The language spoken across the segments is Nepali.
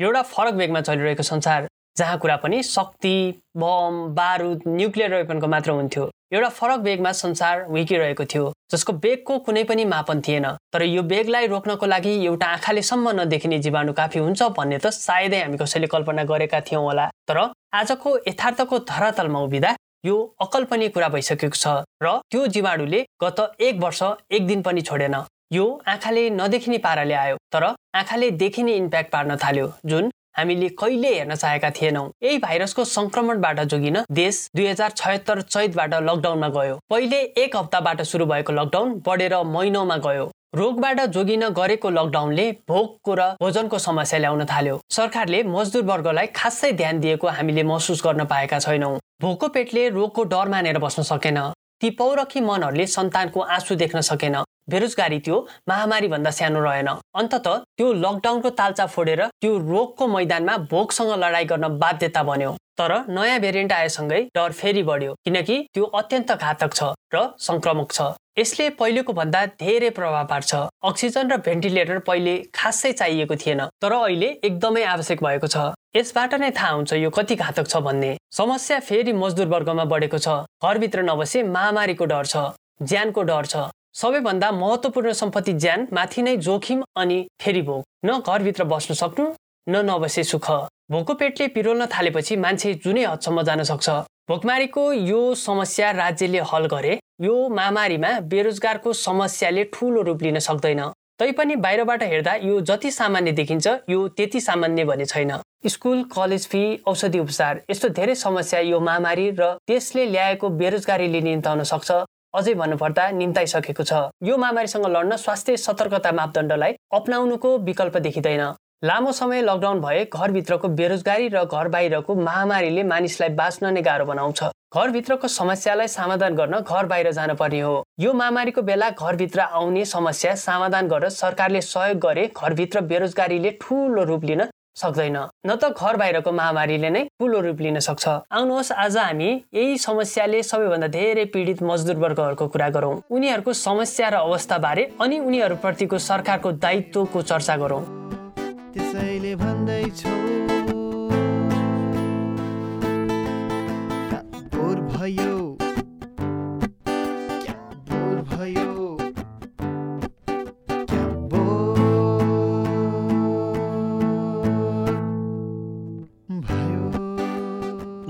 एउटा फरक वेगमा चलिरहेको संसार जहाँ कुरा पनि शक्ति बम बारुद न्युक्लियर वेपनको मात्र हुन्थ्यो। एउटा फरक वेगमा संसार हुर्किरहेको थियो जसको बेगको कुनै पनि मापन थिएन। तर यो बेगलाई रोक्नको लागि एउटा आँखाले सम्म नदेखिने जीवाणु काफी हुन्छ भन्ने त सायदै हामी कसैले कल्पना गरेका थियौँ होला। तर आजको यथार्थको धरातलमा उभिँदा यो अकल्पनीय कुरा भइसकेको छ र त्यो जीवाणुले गत एक वर्ष एक दिन पनि छोडेन। यो आँखाले नदेखिने पाराले आयो तर आँखाले देखिने इम्प्याक्ट पार्न थाल्यो जुन हामीले कहिले हेर्न चाहेका थिएनौँ। यही भाइरसको संक्रमणबाट जोगिन देश दुई हजार छयत्तर चैतबाट लकडाउनमा गयो। पहिले एक हप्ताबाट सुरु भएको लकडाउन बढेर महिनौमा गयो। रोगबाट जोगिन गरेको लकडाउनले भोकको र भोजनको समस्या ल्याउन थाल्यो। सरकारले मजदुर वर्गलाई खासै ध्यान दिएको हामीले महसुस गर्न पाएका छैनौँ। भोको पेटले रोगको डर मानेर बस्न सकेन। ती पौरखी मनहरूले सन्तानको आँसु देख्न सकेन। बेरोजगारी त्यो महामारी भन्दा सानो रहेन। अन्तत त्यो लकडाउनको तालचा फोडेर त्यो रोगको मैदानमा भोकसँग लडाइँ गर्न बाध्यता बन्यो। तर नयाँ भेरिएन्ट आएसँगै डर फेरि बढ्यो किनकि त्यो अत्यन्त घातक छ र संक्रमक छ। यसले पहिलेको भन्दा धेरै प्रभाव पार्छ। अक्सिजन र भेन्टिलेटर पहिले खासै चाहिएको थिएन तर अहिले एकदमै आवश्यक भएको छ। यसबाट नै थाहा हुन्छ यो कति घातक छ भन्ने। समस्या फेरि मजदुर वर्गमा बढेको छ। घरभित्र नबसे महामारीको डर छ ज्यानको डर छ। सबैभन्दा महत्त्वपूर्ण सम्पत्ति ज्यान माथि नै जोखिम अनि फेरि भोक न घरभित्र बस्न सक्नु न नबसे सुख। भोको पेटले पिरोल्न थालेपछि मान्छे जुनै हदसम्म जान सक्छ। भोकमारीको यो समस्या राज्यले हल गरे यो महामारीमा बेरोजगारको समस्याले ठुलो रूप लिन सक्दैन। तैपनि बाहिरबाट हेर्दा यो जति सामान्य देखिन्छ यो त्यति सामान्य भने छैन। स्कुल कलेज फी औषधि उपचार यस्तो धेरै समस्या यो महामारी र त्यसले ल्याएको बेरोजगारीले निम्ताउन सक्छ। अझै भन्नुपर्दा निम्ताइसकेको छ। यो महामारीसँग लड्न स्वास्थ्य सतर्कता मापदण्डलाई अप्नाउनुको विकल्प देखिँदैन। लामो समय लकडाउन भए घरभित्रको बेरोजगारी र घर बाहिरको महामारीले मानिसलाई बाँच्न नै गाह्रो बनाउँछ। घरभित्रको समस्यालाई समाधान गर्न घर बाहिर जान पर्ने हो। यो महामारीको बेला घरभित्र आउने समस्या समाधान गर्न सरकारले सहयोग गरे घरभित्र बेरोजगारीले ठुलो रूप लिन सक्दैन। न त घर बाहिरको महामारीले नै ठुलो रूप लिन सक्छ। आउनुहोस् आज हामी यही समस्याले सबैभन्दा धेरै पीडित मजदुर वर्गहरूको कुरा गरौँ। उनीहरूको समस्या र अवस्था बारे अनि उनीहरूप्रतिको सरकारको दायित्वको चर्चा गरौँ।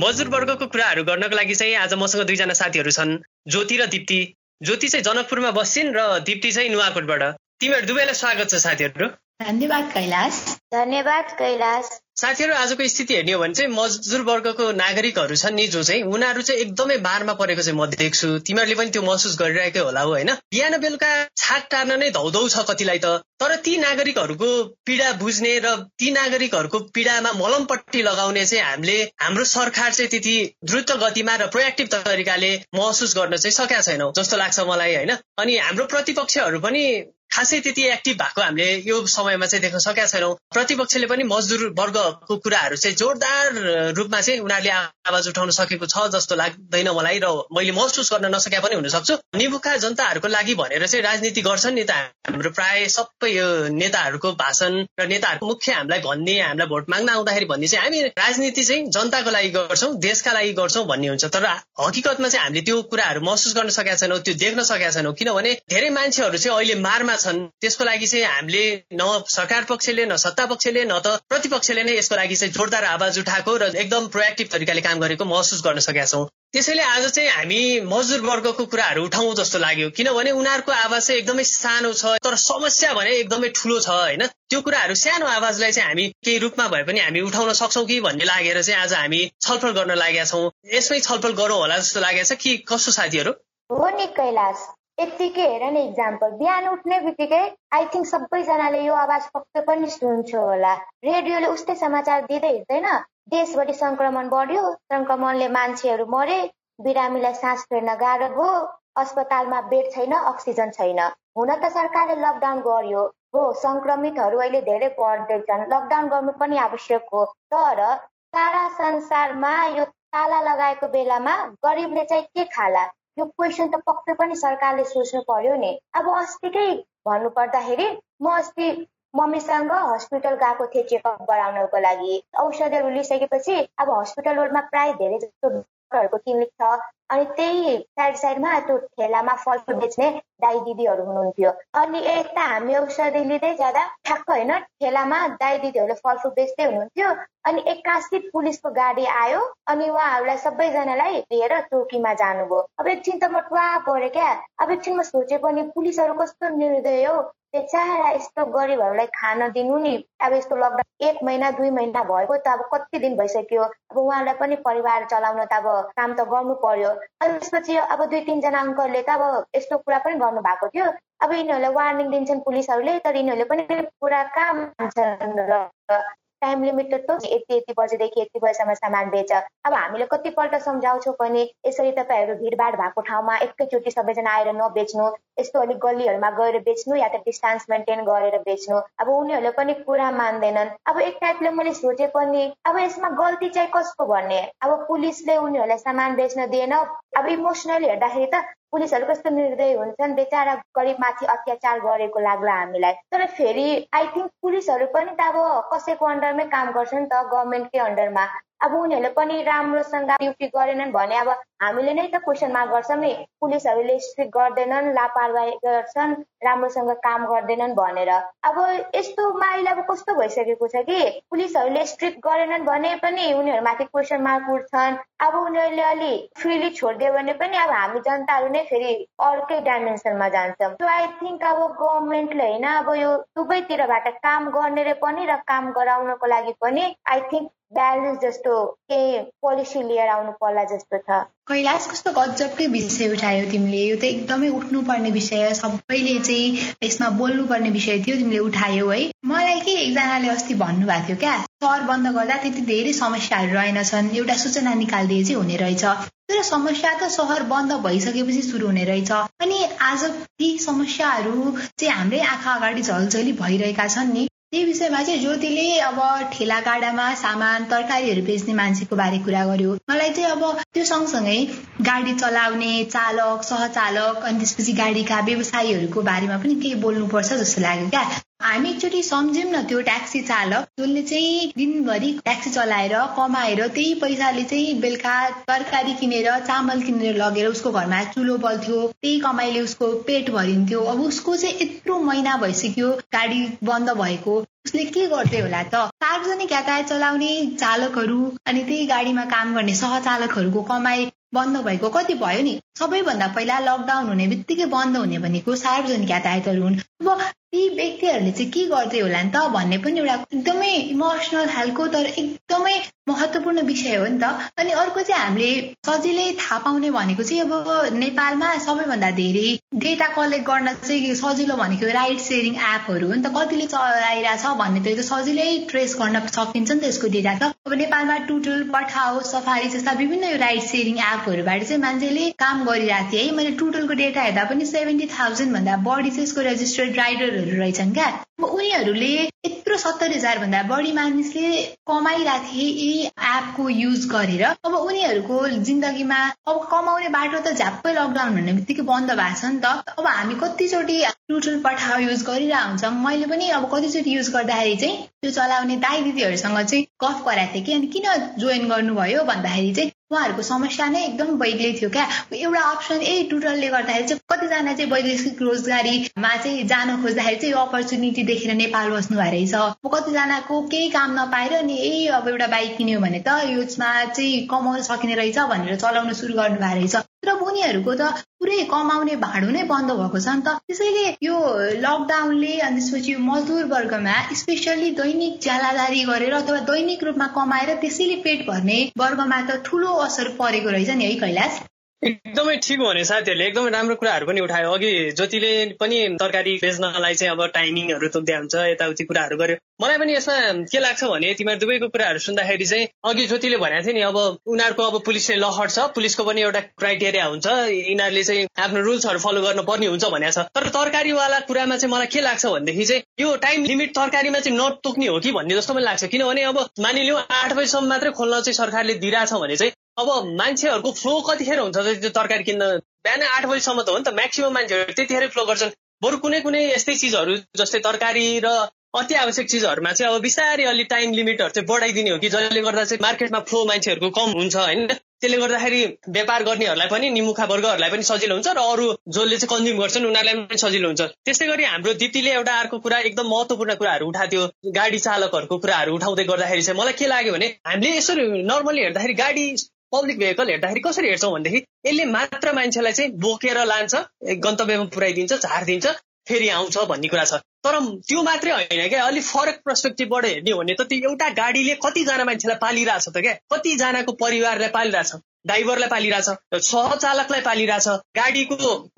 मजदुर वर्गको कुराहरू गर्नको लागि चाहिँ आज मसँग दुईजना साथीहरू छन् ज्योति र दिप्ती। ज्योति चाहिँ जनकपुरमा बस्छिन् र दिप्ती चाहिँ नुवाकोटबाट। तिमीहरू दुवैलाई स्वागत छ साथीहरू। धन्यवाद कैलाश। धन्यवाद कैलाश। साथीहरू आजको स्थिति हेर्ने हो भने चाहिँ मजदुर वर्गको नागरिकहरू छन् नि जो चाहिँ उनीहरू चाहिँ एकदमै बारमा परेको चाहिँ म देख्छु। तिमीहरूले पनि त्यो महसुस गरिरहेकै होला हो होइन? बिहान बेलुका छाक टार्न नै धौधौ छ कतिलाई त। तर ती नागरिकहरूको पीडा बुझ्ने र ती नागरिकहरूको पीडामा मलमपट्टि लगाउने चाहिँ हामीले हाम्रो सरकार चाहिँ त्यति द्रुत गतिमा र प्रोएक्टिभ तरिकाले महसुस गर्न चाहिँ सकेका छैनौँ जस्तो लाग्छ मलाई होइन? अनि हाम्रो प्रतिपक्षहरू पनि खासै त्यति एक्टिभ भएको हामीले यो समयमा चाहिँ देख्न सकेका छैनौँ। प्रतिपक्षले पनि मजदुर वर्गको कुराहरू चाहिँ जोरदार रूपमा चाहिँ उनीहरूले आवाज उठाउन सकेको छ जस्तो लाग्दैन मलाई र मैले महसुस गर्न नसके पनि हुन सक्छु निबुखा जनताहरूको लागि भनेर चाहिँ राजनीति गर्छन् नि त हाम्रो प्राय सबै यो नेताहरूको भाषण र नेताहरूको मुख्य हामीलाई भन्ने हामीलाई भोट माग्न आउँदाखेरि भन्ने चाहिँ हामी राजनीति चाहिँ जनताको लागि गर्छौँ देशका लागि गर्छौँ भन्ने हुन्छ। तर हकिकतमा चाहिँ हामीले त्यो कुराहरू महसुस गर्न सकेका छैनौँ त्यो देख्न सकेका छैनौँ। किनभने धेरै मान्छेहरू चाहिँ अहिले मारमा छन्। त्यसको लागि चाहिँ हामीले न सरकार पक्षले न सत्ता पक्षले न त प्रतिपक्षले नै यसको लागि चाहिँ जोरदार आवाज उठाएको र एकदम प्रोएक्टिभ तरिकाले काम गरेको महसुस गर्न सकेका छौँ। त्यसैले आज चाहिँ हामी मजदुर वर्गको कुराहरू उठाउँ जस्तो लाग्यो। किनभने उनीहरूको आवाज चाहिँ एकदमै सानो छ तर समस्या भने एकदमै ठुलो छ होइन? त्यो कुराहरू सानो आवाजलाई चाहिँ हामी केही रूपमा भए पनि हामी उठाउन सक्छौँ कि भन्ने लागेर चाहिँ आज हामी छलफल गर्न लागेका छौँ। यसमै छलफल गरौँ होला जस्तो लागेको छ कि? कसो साथीहरू? हो नि कैलाश यत्तिकै हेर नि इक्जाम्पल बिहान उठ्ने बित्तिकै आई थिङ्क सबैजनाले यो आवाज पक्कै पनि सुन्छ होला। रेडियोले उस्तै समाचार दिँदै हिँड्दैन। देशभरि सङ्क्रमण बढ्यो सङ्क्रमणले मान्छेहरू मरे बिरामीलाई सास फेर्न गाह्रो भयो अस्पतालमा बेड छैन अक्सिजन छैन। हुन त सरकारले लकडाउन गर्यो। हो सङ्क्रमितहरू अहिले धेरै बढ्दैछन् लकडाउन गर्नु पनि आवश्यक हो। तर सारा संसारमा यो ताला लगाएको बेलामा गरिबले चाहिँ के खाला? यो क्वेसन त पक्कै पनि सरकारले सोच्नु पर्यो नि अब अस्तिकै भन्नु पर्दाखेरि म अस्ति मम्मीसँग हस्पिटल गएको थिएँ चेकअप गराउनको लागि औषधिहरू लिइसकेपछि अब हस्पिटल रोडमा प्रायः धेरै जस्तो डक्टरहरूको क्लिनिक छ अनि त्यही साइड साइडमा त्यो ठेलामा फलफुल बेच्ने दाई दिदीहरू हुनुहुन्थ्यो। अनि यता हामी औषधि लिँदै जाँदा ठ्याक्क होइन ठेलामा दाई दिदीहरूले फलफुल बेच्दै हुनुहुन्थ्यो। अनि एक्कासी पुलिसको गाडी आयो अनि उहाँहरूलाई सबैजनालाई लिएर चौकीमा जानुभयो। अब एकछिन त म टुवा पऱ्यो क्या। अब एकछिन म सोचे पनि पुलिसहरू कस्तो निर्दय हो। बेचारा यस्तो गरिबहरूलाई खान दिनु नि अब यस्तो लकडाउन एक महिना दुई महिना भएको त अब कति दिन भइसक्यो? अब उहाँहरूलाई पनि परिवार चलाउन त अब काम त गर्नु पर्यो। अनि त्यसपछि अब दुई तिनजना अङ्कलले त अब यस्तो कुरा पनि गर्नु भएको थियो। अब यिनीहरूलाई वार्निङ दिन्छन् पुलिसहरूले तर यिनीहरूले पनि पुरा काम टाइम लिमिटेड त यति यति बजेदेखि यति बजीसम्म सामान बेच। अब हामीले कतिपल्ट सम्झाउँछौँ पनि यसरी तपाईँहरू भिडभाड भएको ठाउँमा एकैचोटि सबैजना आएर नबेच्नु यस्तो अलिक गल्लीहरूमा गएर बेच्नु या त डिस्टान्स मेन्टेन गरेर बेच्नु अब उनीहरूले पनि कुरा मान्दैनन्। अब एक टाइपले मैले सोचे पनि अब यसमा गल्ती चाहिँ कसको भन्ने? अब पुलिसले उनीहरूलाई सामान बेच्न दिएन। अब इमोसनली हेर्दाखेरि त पुलिसहरू कस्तो निर्दय हुन्छन् बेचारा गरिबमाथि अत्याचार गरेको लाग्ला हामीलाई। तर फेरि आई थिङ्क पुलिसहरू पनि त अब कसैको अन्डरमै काम गर्छन् त गभर्मेन्टकै अन्डरमा अब उनीहरूले पनि राम्रोसँग ड्युटी गरेनन् भने अब हामीले नै त क्वेसन मार्क गर्छौँ नि। पुलिसहरूले स्ट्रिक गर्दैनन् लापरवाही गर्छन् राम्रोसँग काम गर्दैनन् भनेर। अब यस्तोमा अहिले अब कस्तो भइसकेको छ कि? पुलिसहरूले स्ट्रिक गरेनन् भने पनि उनीहरूमाथि क्वेसन मार्क उठ्छन्। अब उनीहरूले अलि फ्रिली छोडिदियो भने पनि अब हामी जनताहरू नै फेरि अर्कै डाइमेन्सनमा जान्छौँ। सो आई थिङ्क अब गभर्मेन्टले होइन अब यो दुवैतिरबाट काम गर्ने पनि र काम गराउनको लागि पनि आई थिङ्क ब्यालेन्स जस्तो केही पोलिसी लिएर आउनु पर्ला जस्तो छ। कैलाश कस्तो गजबकै विषय उठायो तिमीले? यो त एकदमै उठ्नुपर्ने विषय सबैले चाहिँ यसमा बोल्नुपर्ने विषय थियो तिमीले उठायो है। मलाई के एकजनाले अस्ति भन्नुभएको थियो क्या? सहर बन्द गर्दा त्यति धेरै समस्याहरू रहेनछन्। एउटा सूचना निकालिदिए चाहिँ हुने रहेछ। तर समस्या त सहर बन्द भइसकेपछि सुरु हुने रहेछ। अनि आज ती समस्याहरू चाहिँ हाम्रै आँखा अगाडि झलझली भइरहेका छन् नि। त्यही विषयमा चाहिँ ज्योतिले अब ठेला गाडामा सामान तरकारीहरू बेच्ने मान्छेको बारे कुरा गर्यो। मलाई चाहिँ अब त्यो सँगसँगै गाडी चलाउने चालक सहचालक अनि त्यसपछि गाडीका व्यवसायीहरूको बारेमा पनि केही बोल्नुपर्छ जस्तो लाग्यो क्या। हामी एकचोटि सम्झ्यौँ न त्यो ट्याक्सी चालक जसले चाहिँ दिनभरि ट्याक्सी चलाएर कमाएर त्यही पैसाले चाहिँ बेलुका तरकारी किनेर चामल किनेर लगेर उसको घरमा चुलो बल्थ्यो त्यही कमाइले उसको पेट भरिन्थ्यो। अब उसको चाहिँ यत्रो महिना भइसक्यो गाडी बन्द भएको। उसले के गर्दै होला त? सार्वजनिक यातायात चलाउने चालकहरू अनि त्यही गाडीमा काम गर्ने सहचालकहरूको कमाई बन्द भएको कति भयो नि? सबैभन्दा पहिला लकडाउन हुने बित्तिकै बन्द हुने भनेको सार्वजनिक यातायातहरू हुन्। अब ती व्यक्तिहरूले चाहिँ के गर्दै होला नि त भन्ने पनि एउटा एकदमै इमोसनल खालको तर एकदमै महत्त्वपूर्ण विषय हो नि त। अनि अर्को चाहिँ हामीले सजिलै थाहा पाउने भनेको चाहिँ अब नेपालमा सबैभन्दा धेरै डेटा कलेक्ट गर्न चाहिँ सजिलो भनेको राइड सेयरिङ एपहरू हो नि त। कतिले चलाइरहेछ भन्ने त सजिलै ट्रेस गर्न सकिन्छ नि त यसको डेटा त। अब नेपालमा टुटुल पठाओ सफारी जस्ता विभिन्न यो राइड सेयरिङ एपहरूबाट चाहिँ मान्छेले काम गरिरहेको थिएँ। है मैले टुटुलको डेटा हेर्दा पनि सेभेन्टी थाउजन्ड भन्दा बढी चाहिँ यसको रेजिस्टर्ड राइडरहरू रहेछन् क्या। अब उनीहरूले यत्रो सत्तरी हजार भन्दा बढी मानिसले कमाइरहेको थिए यी एपको युज गरेर। अब उनीहरूको जिन्दगीमा अब कमाउने बाटो त झ्याप्पै लकडाउन भन्ने बित्तिकै बन्द भएको छ नि त। अब हामी कतिचोटि टुटुल पठाउ युज गरिरहेको हुन्छौँ। मैले पनि अब कतिचोटि युज गर्दाखेरि चाहिँ त्यो चलाउने दाई दिदीहरूसँग चाहिँ गफ गराएको थिएँ कि। अनि किन जोइन गर्नुभयो भन्दाखेरि चाहिँ उहाँहरूको समस्या नै एकदम बेग्लै थियो क्या। एउटा अप्सन यही टुटलले गर्दाखेरि चाहिँ कतिजना चाहिँ वैदेशिक रोजगारीमा चाहिँ जान खोज्दाखेरि चाहिँ यो अपर्च्युनिटी देखेर नेपाल बस्नु भएको रहेछ। कतिजनाको केही काम नपाएर अनि यही अब एउटा बाइक किन्यो भने त यसमा चाहिँ कमाउन सकिने रहेछ भनेर चलाउन सुरु गर्नु भएको रहेछ। तर उनीहरूको त पुरै कमाउने भाँडो नै बन्द भएको छ नि त। त्यसैले यो लकडाउनले अनि त्यसपछि मजदुर वर्गमा स्पेसल्ली दैनिक ज्यालादारी गरेर अथवा दैनिक रूपमा कमाएर त्यसैले पेट भर्ने वर्गमा त ठुलो असर परेको रहेछ नि है कैलाश? एकदमै ठिक भने साथीहरूले एकदमै राम्रो कुराहरू पनि उठायो। अघि ज्योतिले पनि तरकारी बेच्नलाई चाहिँ अब टाइमिङहरू तोक्दा हुन्छ यताउति कुराहरू गर्यो। मलाई पनि यसमा के लाग्छ भने तिमीहरू दुवैको कुराहरू सुन्दाखेरि चाहिँ अघि ज्योतिले भनेको थियो नि अब उनीहरूको अब पुलिसले लहर छ पुलिसको पनि एउटा क्राइटेरिया हुन्छ यिनीहरूले चाहिँ आफ्नो रुल्सहरू फलो गर्नुपर्ने हुन्छ भनेको छ। तर तरकारीवाला कुरामा चाहिँ मलाई के लाग्छ भनेदेखि चाहिँ यो टाइम लिमिट तरकारीमा चाहिँ नतोक्ने हो कि भन्ने जस्तो पनि लाग्छ। किनभने अब मानिलिउँ आठ बजीसम्म मात्रै खोल्न चाहिँ सरकारले दिइरहेछ भने चाहिँ अब मान्छेहरूको फ्लो कतिखेर हुन्छ त्यो तरकारी किन्न? बिहान आठ बजीसम्म त हो नि त। म्याक्सिमम् मान्छेहरू त्यतिखेरै फ्लो गर्छन्। बरु कुनै कुनै यस्तै चिजहरू जस्तै तरकारी र अति आवश्यक चिजहरूमा चाहिँ अब बिस्तारै अलिक टाइम लिमिटहरू चाहिँ बढाइदिने हो कि? जसले गर्दा चाहिँ मार्केटमा फ्लो मान्छेहरूको कम हुन्छ होइन? त्यसले गर्दाखेरि व्यापार गर्नेहरूलाई पनि निमुखा वर्गहरूलाई पनि सजिलो हुन्छ र अरू जसले चाहिँ कन्ज्युम गर्छन् उनीहरूलाई पनि सजिलो हुन्छ। त्यस्तै गरी हाम्रो दिदीले एउटा अर्को कुरा एकदम महत्त्वपूर्ण कुराहरू उठाएको गाडी चालकहरूको कुराहरू उठाउँदै गर्दाखेरि चाहिँ मलाई के लाग्यो भने हामीले यसरी नर्मली हेर्दाखेरि गाडी पब्लिक भेहिकल हेर्दाखेरि कसरी हेर्छौँ भनेदेखि यसले मात्र मान्छेलाई चाहिँ बोकेर लान्छ गन्तव्यमा पुऱ्याइदिन्छ झारिदिन्छ फेरि आउँछ भन्ने कुरा छ। तर त्यो मात्रै होइन क्या। अलिक फरक पर्सपेक्टिभबाट हेर्ने हो भने त त्यो एउटा गाडीले कतिजना मान्छेलाई पालिरहेछ त क्या? कतिजनाको परिवारलाई पालिरहेछ? ड्राइभरलाई पालिरहेछ सहचालकलाई पालिरहेछ गाडीको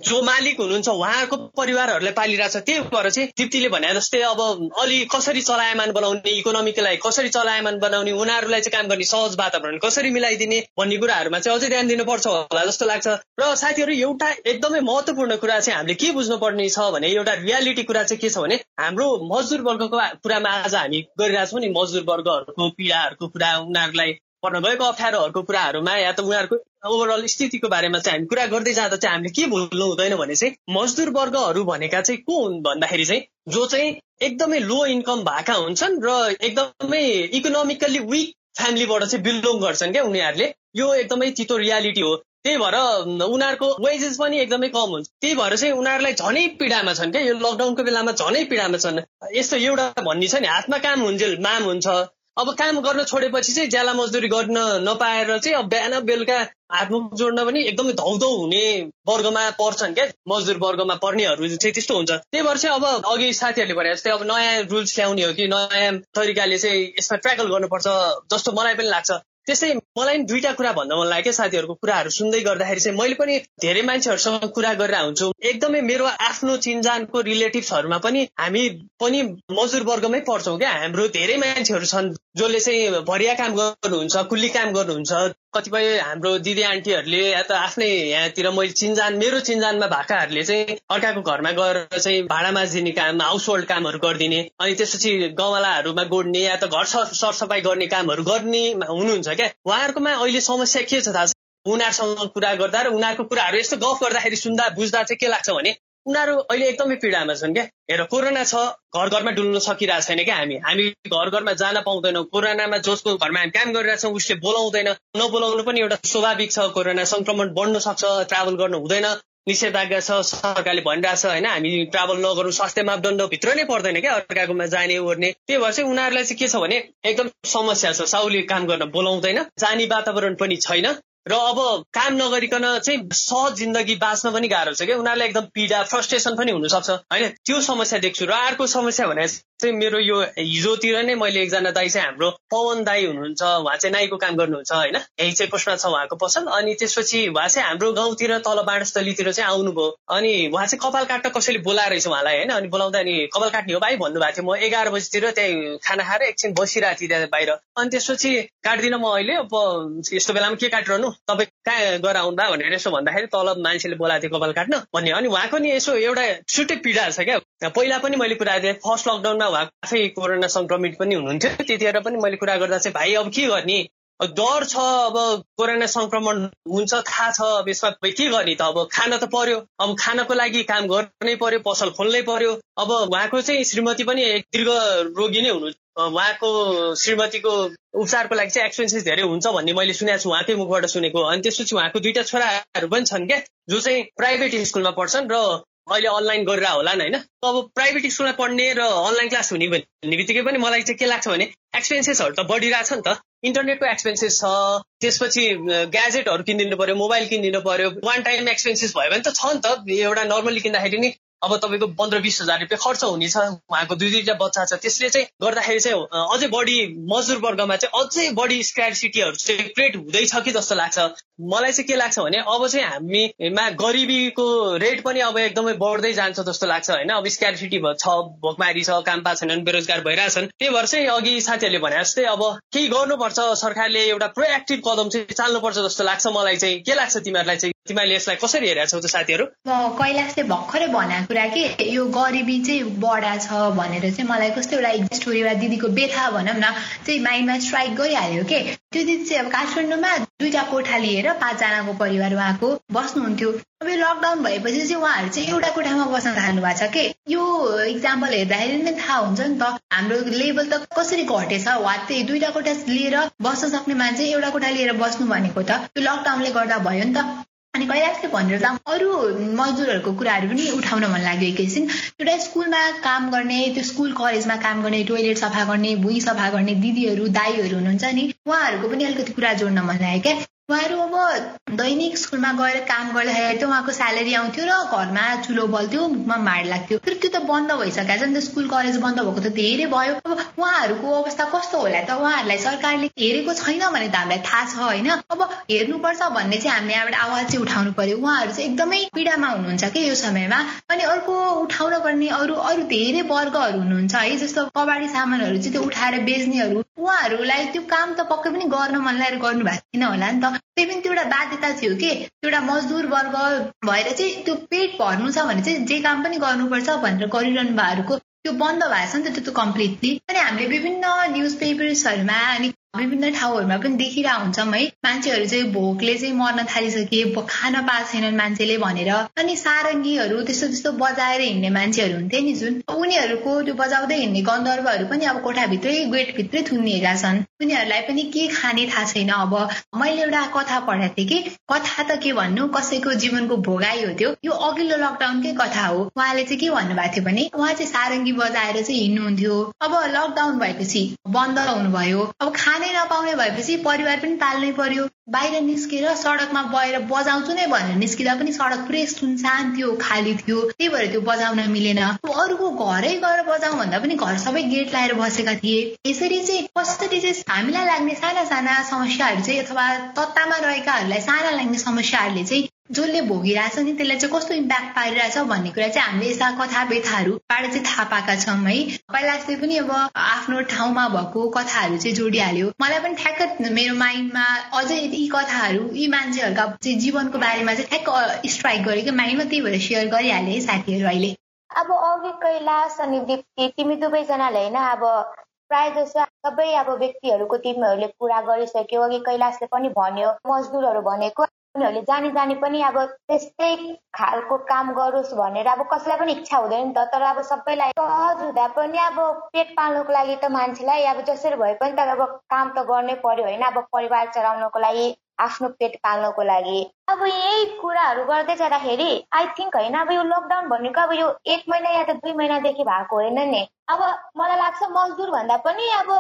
जो मालिक हुनुहुन्छ उहाँहरूको परिवारहरूलाई पालिरहेछ। त्यही भएर चाहिँ दिप्तीले भने जस्तै अब अलि कसरी चलायमान बनाउने इकोनोमीलाई कसरी चलायमान बनाउने उनीहरूलाई चाहिँ काम गर्ने सहज वातावरण कसरी मिलाइदिने भन्ने कुराहरूमा चाहिँ अझै ध्यान दिनुपर्छ होला जस्तो लाग्छ। र साथीहरू एउटा एकदमै महत्त्वपूर्ण कुरा चाहिँ हामीले के बुझ्नुपर्ने छ भने एउटा रियालिटी कुरा चाहिँ के छ भने हाम्रो मजदुर वर्गको कुरामा आज हामी गरिरहेको छौँ नि मजदुर वर्गहरूको पीडाहरूको कुरा उनीहरूलाई पर्न गएको अप्ठ्यारोहरूको कुराहरूमा या त उनीहरूको ओभरअल स्थितिको बारेमा चाहिँ हामी कुरा गर्दै जाँदा चाहिँ हामीले के भुल्नु हुँदैन भने चाहिँ मजदुर वर्गहरू भनेका चाहिँ को हुन् भन्दाखेरि चाहिँ जो चाहिँ एकदमै लो इन्कम भएका हुन्छन् र एकदमै इकोनोमिकल्ली विक फ्यामिलीबाट चाहिँ बिलोङ गर्छन् क्या उनीहरूले यो एकदमै तितो रियालिटी हो। त्यही भएर उनीहरूको वेजेस पनि एकदमै कम हुन्छ। त्यही भएर चाहिँ उनीहरूलाई झनै पीडामा छन् क्या यो लकडाउनको बेलामा झनै पीडामा छन्। यस्तो एउटा भन्ने छ नि हातमा काम हुन्जेल माम हुन्छ। अब काम गर्न छोडेपछि चाहिँ ज्याला मजदुरी गर्न नपाएर चाहिँ अब बिहान बेलुका हातमुख जोड्न पनि एकदमै धौधौ हुने वर्गमा पर्छन् क्या मजदुर वर्गमा पर्नेहरू चाहिँ त्यस्तो हुन्छ। त्यही भएर चाहिँ अब अघि साथीहरूले भने जस्तै अब नयाँ रुल्स ल्याउने हो कि नयाँ तरिकाले चाहिँ यसमा ट्र्याकल गर्नुपर्छ जस्तो मलाई पनि लाग्छ। त्यस्तै मलाई दुईटा कुरा भन्न मन लाग्यो साथीहरूको कुराहरू सुन्दै गर्दाखेरि चाहिँ मैले पनि धेरै मान्छेहरूसँग कुरा गरेर हुन्छु एकदमै मेरो आफ्नो चिन्जानको रिलेटिभ्सहरूमा पनि हामी पनि मजदुर वर्गमै पर्छौँ क्या। हाम्रो धेरै मान्छेहरू छन् जसले चाहिँ भरिया काम गर्नुहुन्छ कुल्ली काम गर्नुहुन्छ। कतिपय हाम्रो दिदी आन्टीहरूले या त आफ्नै यहाँतिर मैले चिन्जान मेरो चिन्जानमा भएकाहरूले चाहिँ अर्काको घरमा गएर चाहिँ भाँडा माझिदिने काम हाउस होल्ड कामहरू गरिदिने अनि त्यसपछि गमलाहरूमा गोड्ने या त घर सरसफाइ गर्ने कामहरू गर्ने हुनुहुन्छ क्या। उहाँहरूकोमा अहिले समस्या के छ थाहा छ? उनीहरूसँग कुरा गर्दा र उनीहरूको कुराहरू यस्तो गफ गर्दाखेरि सुन्दा बुझ्दा चाहिँ के लाग्छ भने उनीहरू अहिले एकदमै पीडामा छन् क्या। हेर कोरोना छ घर घरमा डुल्न सकिरहेको छैन क्या हामी। हामी घर घरमा जान पाउँदैनौँ। कोरोनामा जसको घरमा हामी काम गरिरहेछौँ उसले बोलाउँदैन। नबोलाउनु पनि एउटा स्वाभाविक छ कोरोना संक्रमण बढ्न सक्छ ट्राभल गर्नु हुँदैन। निषेधाज्ञा छ सरकारले भनिरहेछ होइन हामी ट्राभल नगरौँ स्वास्थ्य मापदण्ड भित्र नै पर्दैन क्या अर्काकोमा जाने ओर्ने। त्यही भएर चाहिँ उनीहरूलाई चाहिँ के छ भने एकदम समस्या छ। साउली काम गर्न बोलाउँदैन जाने वातावरण पनि छैन। र अब काम नगरिकन चाहिँ सहज जिन्दगी बाँच्न पनि गाह्रो छ क्या। उनीहरूलाई एकदम पीडा फ्रस्ट्रेसन पनि हुनसक्छ। होइन? त्यो समस्या देख्छु र अर्को समस्या भने चाहिँ मेरो यो हिजोतिर नै मैले एकजना दाई चाहिँ हाम्रो पवन दाई हुनुहुन्छ उहाँ चाहिँ नाईको काम गर्नुहुन्छ होइन? यही चाहिँ कोषमा छ उहाँको पसल। अनि त्यसपछि उहाँ चाहिँ हाम्रो गाउँतिर तल बाँडस्थलीतिर चाहिँ आउनुभयो। अनि उहाँ चाहिँ कपाल काट्न कसैले बोलाएर रहेछ उहाँलाई होइन? अनि बोलाउँदा अनि कपाल काट्ने हो भाइ भन्नुभएको थियो। म एघार बजीतिर त्यही खाना खाएर एकछिन बसिरहेको थिएँ त्यहाँ बाहिर। अनि त्यसपछि काट्दिनँ म अहिले। अब यस्तो बेलामा के काटिरहनु? तपाईँ कहाँ गएर आउँदा भनेर यसो भन्दाखेरि तल मान्छेले बोलाएको थियो कपाल काट्न। भन्ने अनि उहाँको नि यसो एउटा छुट्टै पीडा छ क्या। पहिला पनि मैले कुरा थिएँ फर्स्ट लकडाउनमा उहाँ आफै कोरोना संक्रमित पनि हुनुहुन्थ्यो। त्यतिखेर पनि मैले कुरा गर्दा चाहिँ भाइ अब के गर्ने? डर छ अब कोरोना संक्रमण हुन्छ थाहा छ अब यसमा के गर्ने त? अब खान त पर्यो। अब खानको लागि काम गर्नै पर्यो पसल खोल्नै पर्यो। अब उहाँको चाहिँ श्रीमती पनि एक दीर्घ रोगी नै हुनु उहाँको श्रीमतीको उपचारको लागि चाहिँ एक्सपेन्सेस धेरै हुन्छ भन्ने मैले सुनेको छु उहाँकै मुखबाट सुनेको। अनि त्यसपछि उहाँको दुईटा छोराहरू पनि छन् क्या जो चाहिँ प्राइभेट स्कुलमा पढ्छन् र अहिले अनलाइन गरेर होला होइन। अब प्राइभेट स्कुलमा पढ्ने र अनलाइन क्लास हुने भन्ने बित्तिकै पनि मलाई चाहिँ के लाग्छ भने एक्सपेन्सेसहरू त बढिरहेछ नि त। इन्टरनेटको एक्सपेन्सेस छ त्यसपछि ग्याजेटहरू किनिदिनु पर्यो मोबाइल किनिदिनु पर्यो वान टाइम एक्सपेन्सेस भयो भने त छ नि त। एउटा नर्मली किन्दाखेरि नि अब तपाईँको पन्ध्र बिस हजार रुपियाँ खर्च हुनेछ उहाँको दुई दुईवटा बच्चा छ। त्यसले चाहिँ गर्दाखेरि चाहिँ अझै बढी मजदुर वर्गमा चाहिँ अझै बढी स्क्यारिसिटीहरू चाहिँ क्रिएट हुँदैछ कि जस्तो लाग्छ। मलाई चाहिँ के लाग्छ भने अब चाहिँ हामीमा गरिबीको रेट पनि अब एकदमै बढ्दै जान्छ जस्तो लाग्छ होइन? अब स्क्यारिसिटी छ भोकमारी छ काम पा छैनन् बेरोजगार भइरहेछन्। त्यही भएर चाहिँ अघि साथीहरूले भने जस्तै अब केही गर्नुपर्छ सरकारले एउटा प्रोएक्टिभ कदम चाहिँ चाल्नुपर्छ जस्तो लाग्छ मलाई चाहिँ। के लाग्छ तिमीहरूलाई चाहिँ? तिमीले यसलाई कसरी हेरेका छौ त साथीहरू? म कैलाशले भर्खरै भनेको कुरा के यो गरिबी चाहिँ बडा छ भनेर चाहिँ मलाई कस्तो एउटा स्टोरी वा दिदीको बेथा भनौँ न चाहिँ माइन्डमा स्ट्राइक गरिहाल्यो के। त्यो दिदी चाहिँ अब काठमाडौँमा दुईटा कोठा लिएर पाँचजनाको परिवार उहाँको बस्नुहुन्थ्यो। अब यो लकडाउन भएपछि चाहिँ उहाँहरू चाहिँ एउटा कोठामा बस्न थाल्नु भएको छ के। यो इक्जाम्पल हेर्दाखेरि नै थाहा हुन्छ नि त हाम्रो लेभल त कसरी घटेछ वा त्यही दुईटा कोठा लिएर बस्न सक्ने मान्छे एउटा कोठा लिएर बस्नु भनेको त यो लकडाउनले गर्दा भयो नि त। अनि कैलाशले भनेर त अरू मजदुरहरूको कुराहरू पनि उठाउन मन लाग्यो एकैछिन। एउटा स्कुलमा काम गर्ने त्यो स्कुल कलेजमा काम गर्ने टोइलेट सफा गर्ने भुइँ सफा गर्ने दिदीहरू दाईहरू हुनुहुन्छ नि उहाँहरूको पनि अलिकति कुरा जोड्न मन लाग्यो क्या। उहाँहरू अब दैनिक स्कुलमा गएर काम गर्दाखेरि त उहाँको स्यालेरी आउँथ्यो र घरमा चुलो बल्थ्यो मुखमा माड लाग्थ्यो। तर त्यो त बन्द भइसकेको छ नि त स्कुल कलेज बन्द भएको त धेरै भयो। अब उहाँहरूको अवस्था कस्तो होला त? उहाँहरूलाई सरकारले हेरेको छैन भने त हामीलाई थाहा छ होइन? अब हेर्नुपर्छ भन्ने चाहिँ हामीले यहाँबाट आवाज चाहिँ उठाउनु पर्यो। उहाँहरू चाहिँ एकदमै पीडामा हुनुहुन्छ कि यो समयमा? अनि अर्को उठाउन पर्ने अरू अरू धेरै वर्गहरू हुनुहुन्छ है? जस्तो कबाडी सामानहरू चाहिँ त्यो उठाएर बेच्नेहरू। उहाँहरूलाई त्यो काम त पक्कै पनि गर्न मन लागेर गर्नु भएको थिएन होला नि त। त्यही पनि त्यो एउटा बाध्यता थियो कि? एउटा मजदुर वर्ग भएर चाहिँ त्यो पेट भर्नु छ भने चाहिँ जे काम पनि गर्नुपर्छ भनेर गरिरहनु भएकोको त्यो बन्द भएको छ नि त त्यो कम्प्लिटली अनि हामीले विभिन्न न्युज पेपर्सहरूमा अनि विभिन्न ठाउँहरूमा पनि देखिरहेको हुन्छौँ है मान्छेहरू चाहिँ भोकले चाहिँ मर्न थालिसके खान पाएको छैनन् मान्छेले भनेर। अनि सारङ्गीहरू त्यस्तो त्यस्तो बजाएर हिँड्ने मान्छेहरू हुन्थे नि जुन। उनीहरूको त्यो बजाउँदै हिँड्ने गन्धर्वहरू पनि अब कोठाभित्रै गेटभित्रै थुनिएका छन्। उनीहरूलाई पनि के खाने थाहा छैन अब। मैले एउटा कथा पढाएको थिएँ कि। कथा त के भन्नु? कसैको जीवनको भोगाई हो त्यो। यो अघिल्लो लकडाउनकै कथा हो। उहाँले चाहिँ के भन्नुभएको थियो भने उहाँ चाहिँ सारङ्गी बजाएर चाहिँ हिँड्नुहुन्थ्यो। अब लकडाउन भएपछि बन्द हुनुभयो। अब खाने नपाउने भएपछि परिवार पनि पाल्नै पर्यो। बाहिर निस्केर सडकमा गएर बजाउँछु नै भनेर निस्किँदा पनि सडक पुरै सुनसान थियो खाली थियो। त्यही भएर त्यो बजाउन मिलेन। अरूको घरै गएर बजाउँ भन्दा पनि घर सबै गेट लगाएर बसेका थिए। यसरी चाहिँ कसरी चाहिँ हामीलाई लाग्ने साना साना समस्याहरू चाहिँ अथवा तत्तामा रहेकाहरूलाई साना लाग्ने समस्याहरूले चाहिँ जसले भोगिरहेछ नि त्यसलाई चाहिँ कस्तो इम्प्याक्ट पारिरहेछ भन्ने कुरा चाहिँ हामीले यस्ता कथा व्यथाहरूबाट चाहिँ थाहा पाएका छौँ है। कैलाशले पनि अब आफ्नो ठाउँमा भएको कथाहरू चाहिँ जोडिहाल्यो। मलाई पनि ठ्याक्क मेरो माइन्डमा अझै यी कथाहरू यी मान्छेहरूका चाहिँ जीवनको बारेमा चाहिँ ठ्याक्क स्ट्राइक गरेँ कि माइन्डमा त्यही भएर सेयर गरिहालेँ है साथीहरू अहिले। अब अघि कैलाश अनि दिप्ती तिमी दुवैजनाले होइन अब प्रायः जसो सबै अब व्यक्तिहरूको तिमीहरूले पुरा गरिसक्यो। अघि कैलाशले पनि भन्यो मजदुरहरू भनेको उनीहरूले जानी जानी पनि अब त्यस्तै खालको काम गरोस् भनेर अब कसैलाई पनि इच्छा हुँदैन नि त। तर अब सबैलाई सहज हुँदा पनि अब पेट पाल्नुको लागि त मान्छेलाई अब जसरी भए पनि त अब काम त गर्नै पर्यो होइन। अब परिवार चलाउनको लागि आफ्नो पेट पाल्नको लागि। अब यही कुराहरू गर्दै जाँदाखेरि आई थिङ्क होइन अब यो लकडाउन भनेको अब यो एक महिना या त दुई महिनादेखि भएको होइन नि। अब मलाई लाग्छ मजदुर भन्दा पनि अब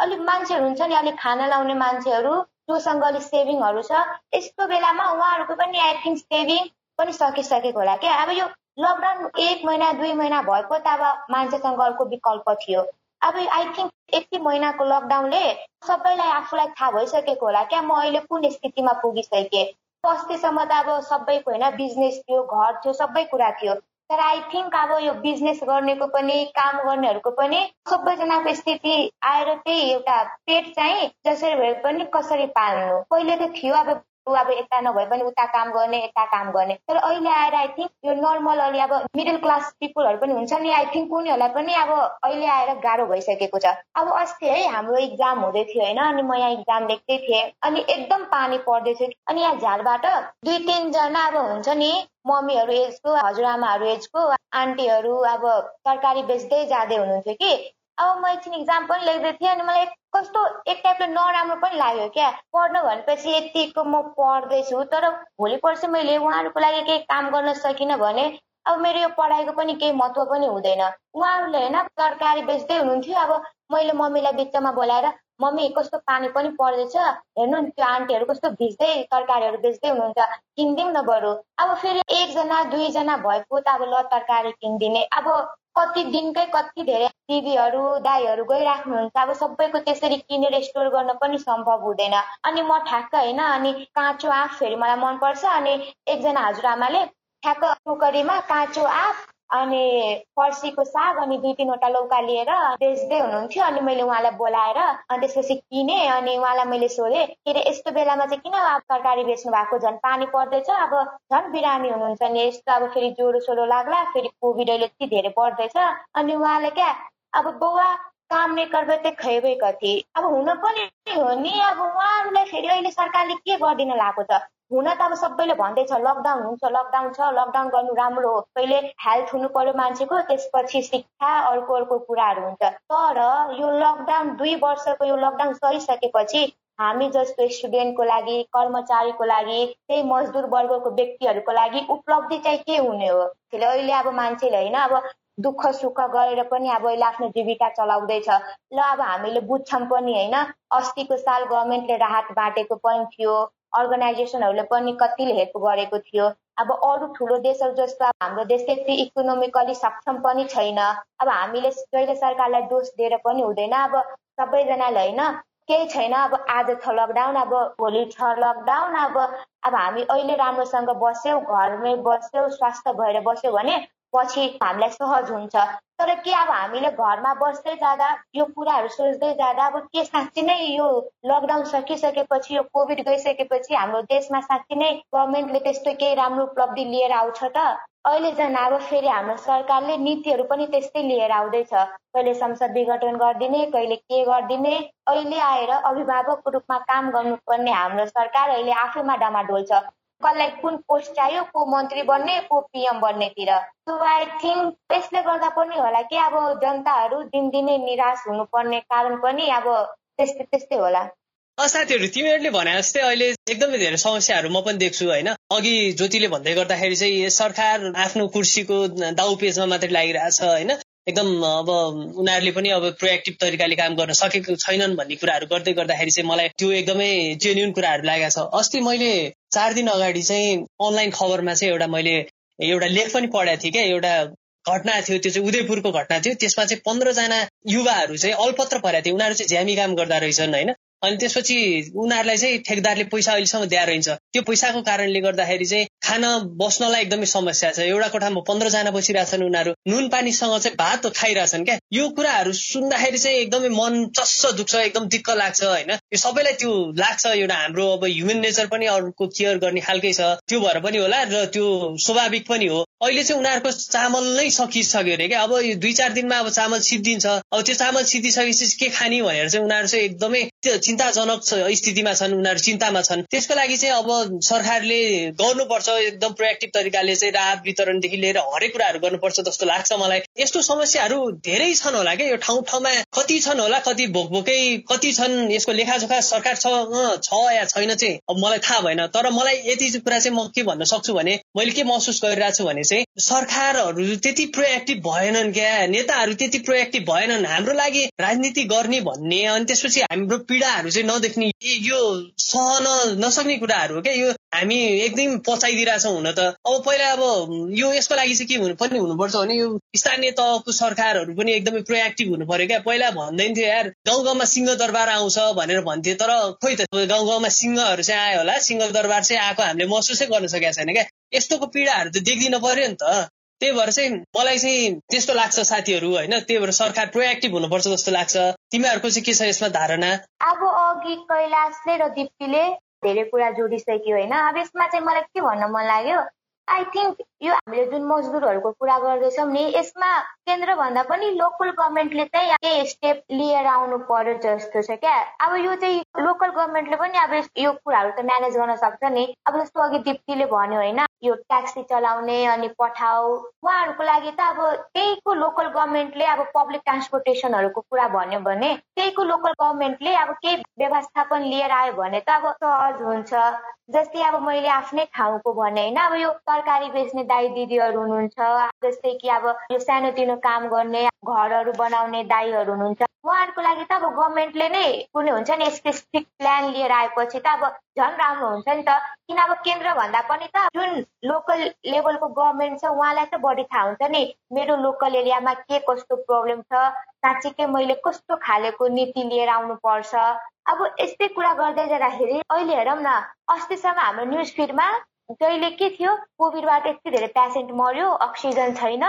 अलिक मान्छेहरू हुन्छ नि अलिक खाना लाउने मान्छेहरू। जोसँग अलिक सेभिङहरू छ यस्तो बेलामा उहाँहरूको पनि आई थिङ्क सेभिङ पनि सकिसकेको होला क्या। अब यो लकडाउन एक महिना दुई महिना भएको त अब मान्छेसँग अर्को विकल्प थियो। अब आई थिङ्क यति महिनाको लकडाउनले सबैलाई आफूलाई थाहा भइसकेको होला क्या। म अहिले कुन स्थितिमा पुगिसकेँ? अस्तिसम्म त अब सबैको होइन बिजनेस थियो घर थियो सबै कुरा थियो। तर आई थिङ्क अब यो बिजनेस गर्नेको पनि काम गर्नेहरूको पनि सबैजनाको स्थिति आएर त्यही एउटा पेट चाहिँ जसरी भए पनि कसरी पाल्नु? पहिले त थियो अब अब यता नभए पनि उता काम गर्ने यता काम गर्ने तर अहिले आएर आई थिङ्क यो नर्मल अलि अब मिडल क्लास पिपुलहरू पनि हुन्छ नि आई थिङ्क उनीहरूलाई पनि अब अहिले आएर गाह्रो भइसकेको छ। अब अस्ति है हाम्रो इक्जाम हुँदै थियो होइन अनि म यहाँ इक्जाम लेख्दै थिएँ अनि एकदम पानी पर्दै थियो। अनि यहाँ झालबाट दुई तिनजना अब हुन्छ नि मम्मीहरू एजको हजुरआमाहरू एजको आन्टीहरू अब तरकारी बेच्दै जाँदै हुनुहुन्थ्यो कि। अब म एकछिन इक्जाम पनि लेख्दै थिएँ अनि मलाई कस्तो एक टाइपले नराम्रो पनि लाग्यो क्या। पढ्नु भनेपछि यतिको म पढ्दैछु तर भोलि पर्सि मैले उहाँहरूको लागि केही काम गर्न सकिनँ भने अब मेरो यो पढाइको पनि केही महत्त्व पनि हुँदैन। उहाँहरूले होइन तरकारी बेच्दै हुनुहुन्थ्यो। अब मैले मम्मीलाई बिचमा बोलाएर मम्मी कस्तो पानी पनि पर्दैछ। हेर्नु नि त्यो आन्टीहरू कस्तो भिज्दै तरकारीहरू बेच्दै हुनुहुन्छ। किनिदिउँ न बरु। अब फेरि एकजना दुईजना भएको त अब ल तरकारी किनिदिने। अब कति दिनकै कति धेरै दिदीहरू दाईहरू गइराख्नुहुन्छ। अब सबैको त्यसरी किनेर स्टोर गर्न पनि सम्भव हुँदैन। अनि म ठ्याक्क होइन अनि काँचो आँप फेरि मलाई मनपर्छ। अनि एकजना हजुरआमाले ठ्याक्क टोकरीमा काँचो आँप अनि फर्सीको साग अनि दुई तिनवटा लौका लिएर बेच्दै हुनुहुन्थ्यो। अनि मैले उहाँलाई बोलाएर अनि त्यसपछि किने अनि उहाँलाई मैले सोधेँ के अरे यस्तो बेलामा चाहिँ किन अब तरकारी बेच्नु भएको? झन् पानी पर्दैछ अब झन् बिरामी हुनुहुन्छ नि। यस्तो अब फेरि ज्वरो सोरो लाग्ला फेरि कोभिड अहिले यति धेरै बढ्दैछ। अनि उहाँले क्या अब बौवा काम नहीं करबे खैबै कति अब हुन पनि हो नि अब उहाँहरूलाई फेरि अहिले सरकारले के गरिदिन लागेको छ हुन त अब सबैले भन्दैछ लकडाउन हुन्छ लकडाउन छ लकडाउन गर्नु राम्रो हो पहिले हेल्थ हुनु पर्यो मान्छेको त्यसपछि शिक्षा अर्को अर्को कुराहरू हुन्छ तर यो लकडाउन दुई वर्षको यो लकडाउन सरिसकेपछि हामी जस्तो स्टुडेन्टको लागि कर्मचारीको लागि त्यही मजदुर वर्गको व्यक्तिहरूको लागि उपलब्धि चाहिँ के हुने हो अहिले अब मान्छेले होइन अब दुःख सुख गरेर पनि अब अहिले आफ्नो जीविका चलाउँदैछ। ल अब हामीले बुझ्छौँ पनि होइन अस्तिको साल गभर्मेन्टले राहत बाँडेको पनि थियो अर्गनाइजेसनहरूले पनि कतिले हेल्प गरेको थियो। अब अरू ठुलो देशहरू जस्तो हाम्रो देश त्यति इकोनोमिकली सक्षम पनि छैन। अब हामीले जहिले सरकारलाई दोष दिएर पनि हुँदैन। अब सबैजनाले होइन केही छैन। अब आज छ लकडाउन अब भोलि छ लकडाउन अब अब हामी अहिले राम्रोसँग बस्यौँ घरमै बस्यौँ स्वास्थ्य भएर बस्यौँ भने पछि हामीलाई सहज हुन्छ। तर के अब हामीले घरमा बस्दै जाँदा यो कुराहरू सोच्दै जाँदा अब के साँच्ची नै यो लकडाउन सकिसकेपछि यो कोभिड गइसकेपछि हाम्रो देशमा साँच्ची नै गभर्मेन्टले त्यस्तो केही राम्रो उपलब्धि लिएर आउँछ त। अहिले झन् अब फेरि हाम्रो सरकारले नीतिहरू पनि त्यस्तै लिएर आउँदैछ। कहिले संसद विघटन गरिदिने कहिले के गरिदिने अहिले आएर अभिभावकको रूपमा काम गर्नुपर्ने हाम्रो सरकार अहिले आफैमा डमाडोल छ। कसलाई कुन पोस्ट चाहियो को मन्त्री बन्ने को पिएम बन्नेतिर। सो आई थिङ्क त्यसले गर्दा पनि होला कि अब जनताहरू दिनदिनै निराश हुनुपर्ने कारण पनि अब त्यस्तै त्यस्तै होला। साथीहरू तिमीहरूले भने जस्तै अहिले एकदमै धेरै समस्याहरू म पनि देख्छु होइन? अघि ज्योतिले भन्दै गर्दाखेरि चाहिँ सरकार आफ्नो कुर्सीको दाउ पेजमा मात्रै लागिरहेछ होइन? एकदम अब उनीहरूले पनि अब प्रोएक्टिभ तरिकाले काम गर्न सकेको छैनन् भन्ने कुराहरू गर्दै गर्दाखेरि चाहिँ मलाई त्यो एकदमै जेन्युन कुराहरू लागेको छ। अस्ति मैले चार दिन अगाडि चाहिँ अनलाइन खबरमा चाहिँ एउटा मैले एउटा लेख पनि पढाएको थिएँ क्या एउटा घटना थियो त्यो चाहिँ उदयपुरको घटना थियो। त्यसमा चाहिँ पन्ध्रजना युवाहरू चाहिँ अल्पत्र परेका थिए। उनीहरू चाहिँ झ्यामी काम गर्दा रहेछन् होइन? अनि त्यसपछि उनीहरूलाई चाहिँ ठेकदारले पैसा अहिलेसम्म दिएर रहन्छ त्यो पैसाको कारणले गर्दाखेरि चाहिँ खान बस्नलाई एकदमै समस्या छ। एउटा कोठामा पन्ध्रजना बसिरहेछन् उनीहरू। नुन पानीसँग चाहिँ भात खाइरहेछन् क्या। यो कुराहरू सुन्दाखेरि चाहिँ एकदमै मन चस्स दुख्छ एकदम दिक्क लाग्छ होइन? यो सबैलाई त्यो लाग्छ। एउटा हाम्रो अब ह्युमन नेचर पनि अरूको केयर गर्ने खालकै छ। त्यो भएर पनि होला र त्यो स्वाभाविक पनि हो। अहिले चाहिँ उनीहरूको चामल नै सकिसक्यो अरे क्या। अब दुई चार दिनमा अब चामल सिद्धिन्छ। अब त्यो चामल सिद्धिसकेपछि के खाने भनेर चाहिँ उनीहरू चाहिँ एकदमै चिन्ताजनक स्थितिमा छन् उनीहरू चिन्तामा छन्। त्यसको लागि चाहिँ अब सरकारले गर्नुपर्छ एकदम प्रोएक्टिभ तरिकाले चाहिँ राहत वितरणदेखि लिएर हरेक कुराहरू गर्नुपर्छ जस्तो लाग्छ मलाई। यस्तो समस्याहरू धेरै छन् होला क्या। यो ठाउँ ठाउँमा कति छन् होला कति भोकभोकै कति छन् यसको लेखाजोखा सरकार छ या छैन चाहिँ अब मलाई थाहा भएन। तर मलाई यति कुरा चाहिँ म के भन्न सक्छु भने मैले के महसुस गरिरहेको छु भने चाहिँ सरकारहरू त्यति प्रोएक्टिभ भएनन् क्या? नेताहरू त्यति प्रोएक्टिभ भएनन्। हाम्रो लागि राजनीति गर्ने भन्ने अनि त्यसपछि हाम्रो पीडा कुराहरू चाहिँ नदेख्ने यो सहन नसक्ने कुराहरू हो क्या? यो हामी एकदम पचाइदिइरहेछौँ हुन त। अब पहिला अब यो यसको लागि चाहिँ के हुनु पनि हुनुपर्छ भने यो स्थानीय तहको सरकारहरू पनि एकदमै प्रोएक्टिभ हुनु पर्यो क्या? पहिला भन्दैन थियो यार गाउँ गाउँमा सिंह दरबार आउँछ भनेर भन्थे तर खोइ त गाउँ गाउँमा सिंहहरू चाहिँ आयो होला। सिंह दरबार चाहिँ आएको हामीले महसुसै गर्न सकेका छैन क्या? यस्तोको पीडाहरू त देखिदिन पर्यो नि त। त्यही भएर चाहिँ मलाई चाहिँ त्यस्तो लाग्छ साथीहरू होइन? त्यही भएर सरकार प्रोएक्टिभ हुनुपर्छ जस्तो लाग्छ। तिमीहरूको चाहिँ के छ यसमा धारणा? अब अघि कैलाशले र दिप्तीले धेरै कुरा जोडिसक्यो होइन? अब यसमा चाहिँ मलाई के भन्न मन लाग्यो? आई थिङ्क यो हामीले जुन मजदुरहरूको कुरा गर्दैछौँ नि यसमा केन्द्र भन्दा पनि लोकल गभर्मेन्टले चाहिँ केही स्टेप लिएर आउनु पर्यो जस्तो छ क्या। अब यो चाहिँ लोकल गभर्मेन्टले पनि अब यो कुराहरू त म्यानेज गर्न सक्छ नि। अब जस्तो अघि दिप्तीले भन्यो होइन यो ट्याक्सी चलाउने अनि पठाउ उहाँहरूको लागि त अब त्यहीको लोकल गभर्मेन्टले अब पब्लिक ट्रान्सपोर्टेसनहरूको कुरा भन्यो भने त्यहीको लोकल गभर्मेन्टले अब केही व्यवस्थापन लिएर आयो भने त अब सहज हुन्छ। जस्तै अब मैले आफ्नै ठाउँको भने होइन अब यो तरकारी बेच्ने दाई दिदीहरू हुनुहुन्छ। जस्तै कि अब यो सानोतिनो काम गर्ने घरहरू बनाउने दाईहरू हुनुहुन्छ। उहाँहरूको लागि त अब गभर्मेन्टले नै कुनै हुन्छ नि स्पेसिफिक प्लान लिएर आएपछि त अब झन् राम्रो हुन्छ नि त। किन अब केन्द्र भन्दा पनि त जुन लोकल लेभलको गभर्मेन्ट छ उहाँलाई त बढी थाहा हुन्छ नि। मेरो लोकल एरियामा के कस्तो प्रब्लम छ साँच्चीकै मैले कस्तो खालेको नीति लिएर आउनुपर्छ। अब यस्तै कुरा गर्दै जाँदाखेरि अहिले हेरौँ न अस्तिसम्म हाम्रो न्युज फिडमा जहिले के थियो कोभिडबाट यति धेरै पेसेन्ट मर्यो अक्सिजन छैन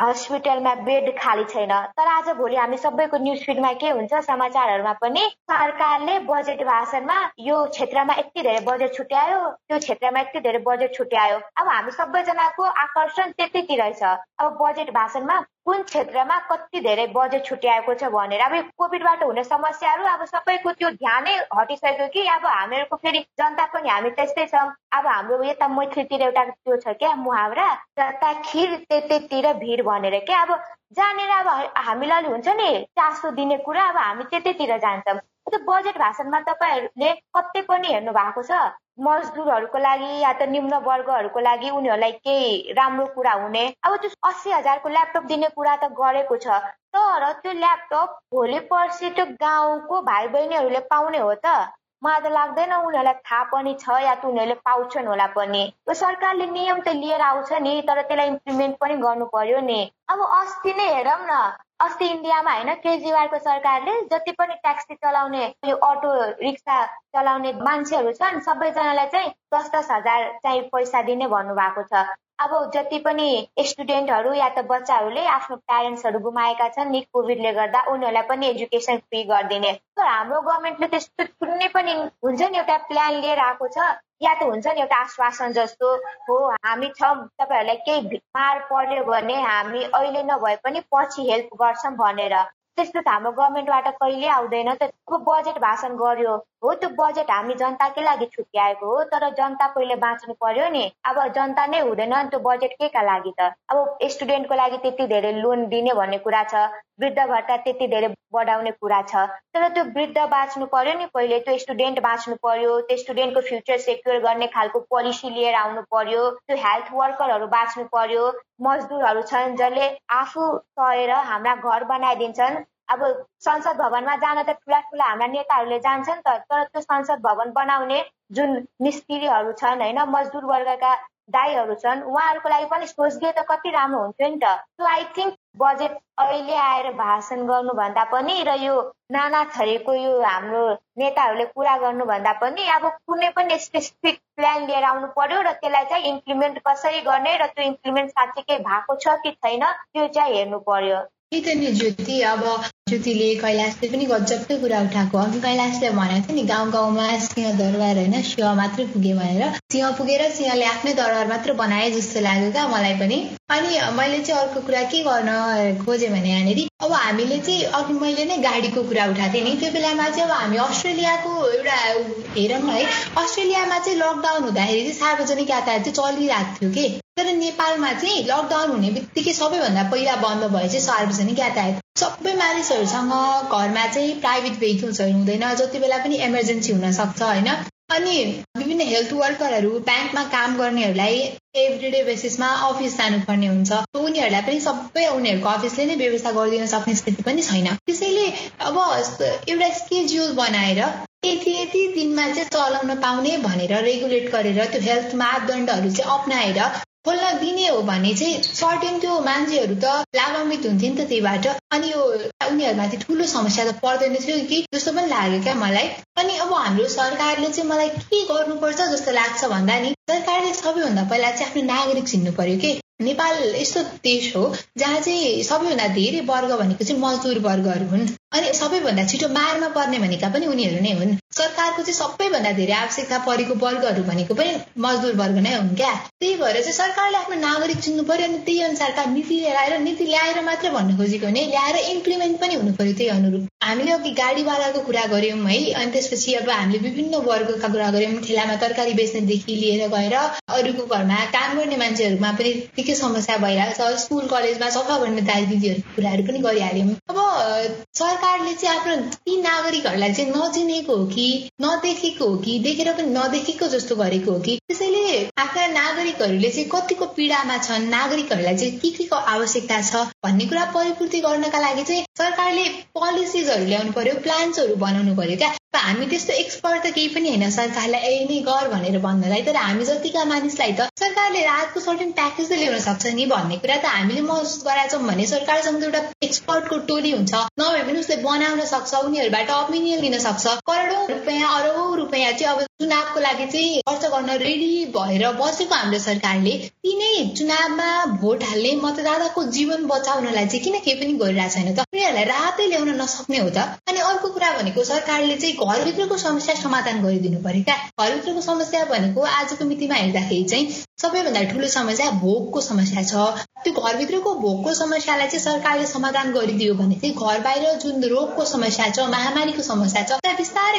हस्पिटलमा बेड खाली छैन। तर आज भोलि हामी सबैको न्युज फिडमा के हुन्छ समाचारहरूमा पनि सरकारले बजेट भाषणमा यो क्षेत्रमा यति धेरै बजेट छुट्यायो त्यो क्षेत्रमा यति धेरै बजेट छुट्यायो। अब हामी सबैजनाको आकर्षण त्यतितिर छ। अब बजेट भाषणमा कुन क्षेत्रमा कति धेरै बजेट छुट्याएको छ भनेर? अब कोभिडबाट हुने समस्याहरू अब सबैको त्यो ध्यानै हटिसक्यो कि? अब हामीहरूको फेरि जनता पनि हामी त्यस्तै छौँ। अब हाम्रो यता मैत्रीतिर एउटा त्यो छ क्या मुहावरा जता खिर त्यतैतिर भिड भनेर क्या? अब जहाँनिर अब हामीलाई हुन्छ नि चासो दिने कुरा अब हामी त्यतैतिर जान्छौँ। त्यो बजेट भाषणमा तपाईँहरूले कतै पनि हेर्नु भएको छ? मजदुरहरूको लागि या त निम्न वर्गहरूको लागि उनीहरूलाई केही राम्रो कुरा हुने? अब त्यो अस्सी हजारको ल्यापटप दिने कुरा त गरेको छ। तर त्यो ल्यापटप भोलि पर्सि त्यो गाउँको भाइ बहिनीहरूले पाउने हो त। मलाई त लाग्दैन उनीहरूलाई थाहा पनि छ या त उनीहरूले पाउँछन् होला पनि। यो सरकारले नियम त लिएर आउँछ नि तर त्यसलाई इम्प्लिमेन्ट पनि गर्नु पर्यो नि। अब अस्ति नै हेरौँ न अस्ति इन्डियामा होइन केजरीवालको सरकारले जति पनि ट्याक्सी चलाउने यो अटो रिक्सा चलाउने मान्छेहरू छन् सबैजनालाई चाहिँ दस दस हजार चाहिँ पैसा दिने भन्नुभएको छ। अब जति पनि स्टुडेन्टहरू या त बच्चाहरूले आफ्नो प्यारेन्ट्सहरू गुमाएका छन् नि कोभिडले गर्दा उनीहरूलाई पनि एजुकेसन फ्री गरिदिने। हाम्रो गभर्मेन्टले त्यस्तो कुनै पनि हुन्छ नि एउटा प्लान लिएर आएको छ? या त हुन्छ नि एउटा आश्वासन जस्तो हो हामी छौँ तपाईँहरूलाई केही बिमार पर्यो भने हामी अहिले नभए पनि पछि हेल्प गर्छौँ भनेर। त्यस्तो त हाम्रो गभर्मेन्टबाट कहिले आउँदैन। त बजेट भाषण गर्यो। हो त्यो बजेट हामी जनताकै लागि छुट्याएको हो तर जनता पहिले बाँच्नु पर्यो नि। अब जनता नै हुँदैन नि त्यो बजेट के का लागि त? अब स्टुडेन्टको लागि त्यति धेरै लोन दिने भन्ने कुरा छ वृद्ध भत्ता त्यति धेरै बढाउने कुरा छ। तर त्यो वृद्ध बाँच्नु पर्यो नि पहिले त्यो स्टुडेन्ट बाँच्नु पर्यो त्यो स्टुडेन्टको फ्युचर सेक्योर गर्ने खालको पोलिसी लिएर आउनु पर्यो त्यो हेल्थ वर्करहरू बाँच्नु पर्यो मजदुरहरू छन् जसले आफू सहेर हाम्रा घर बनाइदिन्छन् अब संसद भवनमा जान त ठुला ठुला हाम्रा नेताहरूले जान्छन् त तर त्यो संसद भवन बनाउने जुन मिस्त्रीहरू छन् होइन मजदुर वर्गका दाईहरू छन् उहाँहरूको लागि पनि सोचिदिए त कति राम्रो हुन्थ्यो नि त। सो आई थिङ्क बजेट अहिले आएर भाषण गर्नुभन्दा पनि र यो नाना थरीको यो हाम्रो नेताहरूले कुरा गर्नुभन्दा पनि अब कुनै पनि स्पेसिफिक प्लान लिएर आउनु पर्यो र त्यसलाई चाहिँ इम्प्लिमेन्ट कसरी गर्ने र त्यो इम्प्लिमेन्ट साँच्चीकै भएको छ कि छैन त्यो चाहिँ हेर्नु पर्यो। नि ज्योति अब ज्योतिले कैलाशले पनि गजबकै कुरा उठाएको अघि कैलाशले भनेको थियो नि गाउँ गाउँमा सिंह दरबार होइन सिंह मात्रै पुग्यो भनेर। सिंह पुगेर सिंहले आफ्नै दरबार मात्र बनाए जस्तो लाग्यो क्या मलाई पनि। अनि मैले चाहिँ अर्को कुरा के गर्न खोजेँ भने यहाँनिर अब हामीले चाहिँ अघि मैले नै गाडीको कुरा उठाएको थिएँ नि। त्यो बेलामा चाहिँ अब हामी अस्ट्रेलियाको एउटा हेरौँ है अस्ट्रेलियामा चाहिँ लकडाउन हुँदाखेरि चाहिँ सार्वजनिक यातायात चाहिँ चलिरहेको थियो कि? तर नेपालमा चाहिँ लकडाउन हुने बित्तिकै सबैभन्दा पहिला बन्द भयो चाहिँ सार्वजनिक यातायात। सबै मानिसहरूसँग घरमा चाहिँ प्राइभेट भेहिकल्सहरू हुँदैन जति बेला पनि इमर्जेन्सी हुनसक्छ होइन? अनि विभिन्न हेल्थ वर्करहरू ब्याङ्कमा काम गर्नेहरूलाई एभ्रिडे बेसिसमा अफिस जानुपर्ने हुन्छ। उनीहरूलाई पनि सबै उनीहरूको अफिसले नै व्यवस्था गरिदिन सक्ने स्थिति पनि छैन। त्यसैले अब एउटा स्केड्युल बनाएर यति यति दिनमा चाहिँ चलाउन पाउने भनेर रेगुलेट गरेर त्यो हेल्थ मापदण्डहरू चाहिँ अप्नाएर खोल्न दिने हो भने चाहिँ सर्टेन त्यो मान्छेहरू त लाभान्वित हुन्थ्यो नि त त्यहीबाट। अनि यो उनीहरूमाथि ठुलो समस्या त पर्दैन थियो कि जस्तो पनि लाग्यो क्या मलाई। अनि अब हाम्रो सरकारले चाहिँ मलाई के गर्नुपर्छ जस्तो लाग्छ भन्दा नि सरकारले सबैभन्दा पहिला चाहिँ आफ्नो नागरिक चिन्नु पर्यो कि? नेपाल यस्तो देश हो जहाँ चाहिँ सबैभन्दा धेरै वर्ग भनेको चाहिँ मजदुर वर्गहरू हुन्। अनि सबैभन्दा छिटो मारमा पर्ने भनेका पनि उनीहरू नै हुन्। सरकारको चाहिँ सबैभन्दा धेरै आवश्यकता परेको वर्गहरू भनेको पनि मजदुर वर्ग नै हुन् क्या। त्यही भएर चाहिँ सरकारले आफ्नो नागरिक चिन्नु पर्यो अनि त्यही अनुसारका नीति लिएर आएर नीति ल्याएर मात्र भन्नु खोजेको भने ल्याएर इम्प्लिमेन्ट पनि हुनु पर्यो त्यही अनुरूप। हामीले अघि गाडीवालाको कुरा गऱ्यौँ है अनि त्यसपछि अब हामीले विभिन्न वर्गका कुरा गऱ्यौँ ठेलामा तरकारी बेच्नेदेखि लिएर गएर अरूको घरमा काम गर्ने मान्छेहरूमा पनि निकै समस्या भइरहेको छ। स्कुल कलेजमा सफा गर्ने दाई दिदीहरूको कुराहरू पनि गरिहाल्यौँ। अब सरकारले चाहिँ आफ्नो ती नागरिकहरूलाई चाहिँ नचिनेको हो कि नदेखेको हो कि देखेर पनि नदेखेको जस्तो गरेको हो कि त्यसैले आफ्ना नागरिकहरूले चाहिँ कतिको पीडामा छन् नागरिकहरूलाई चाहिँ के के को आवश्यकता छ भन्ने कुरा परिपूर्ति गर्नका लागि चाहिँ सरकारले पोलिसिजहरू ल्याउनु पर्यो प्लान्सहरू बनाउनु पर्यो क्या। हामी त्यस्तो एक्सपर्ट त केही पनि होइन। सरकारलाई ए नै गर भनेर भन्नलाई। तर हामी जतिका मानिसलाई त सरकारले रातको सर्टेन प्याकेज त ल्याउन सक्छ नि भन्ने कुरा त हामीले महसुस गराएको छौँ भने सरकारसँग एउटा एक्सपर्टको टोली हुन्छ। नभए पनि उसले बनाउन सक्छ उनीहरूबाट ओपिनियन लिन सक्छ। करोडौँ रुपियाँ अरबौँ रुपियाँ चाहिँ अब चुनावको लागि चाहिँ खर्च गर्न रेडी भएर बसेको हाम्रो सरकारले तिनै चुनावमा भोट हाल्ने मतदाताको जीवन बचाउनलाई चाहिँ किन केही पनि गरिरहेको छैन त? उनीहरूलाई रातै ल्याउन नसक्ने हो त। अनि अर्को कुरा भनेको सरकारले चाहिँ घरभित्रको समस्या समाधान गरिदिनु पर्यो क्या। घरभित्रको समस्या भनेको आजको मितिमा हेर्दाखेरि चाहिँ सबैभन्दा ठुलो समस्या भोगको समस्या छ। त्यो घरभित्रको भोगको समस्यालाई चाहिँ सरकारले समाधान गरिदियो भने चाहिँ घर बाहिर जुन रोगको समस्या छ महामारीको समस्या छ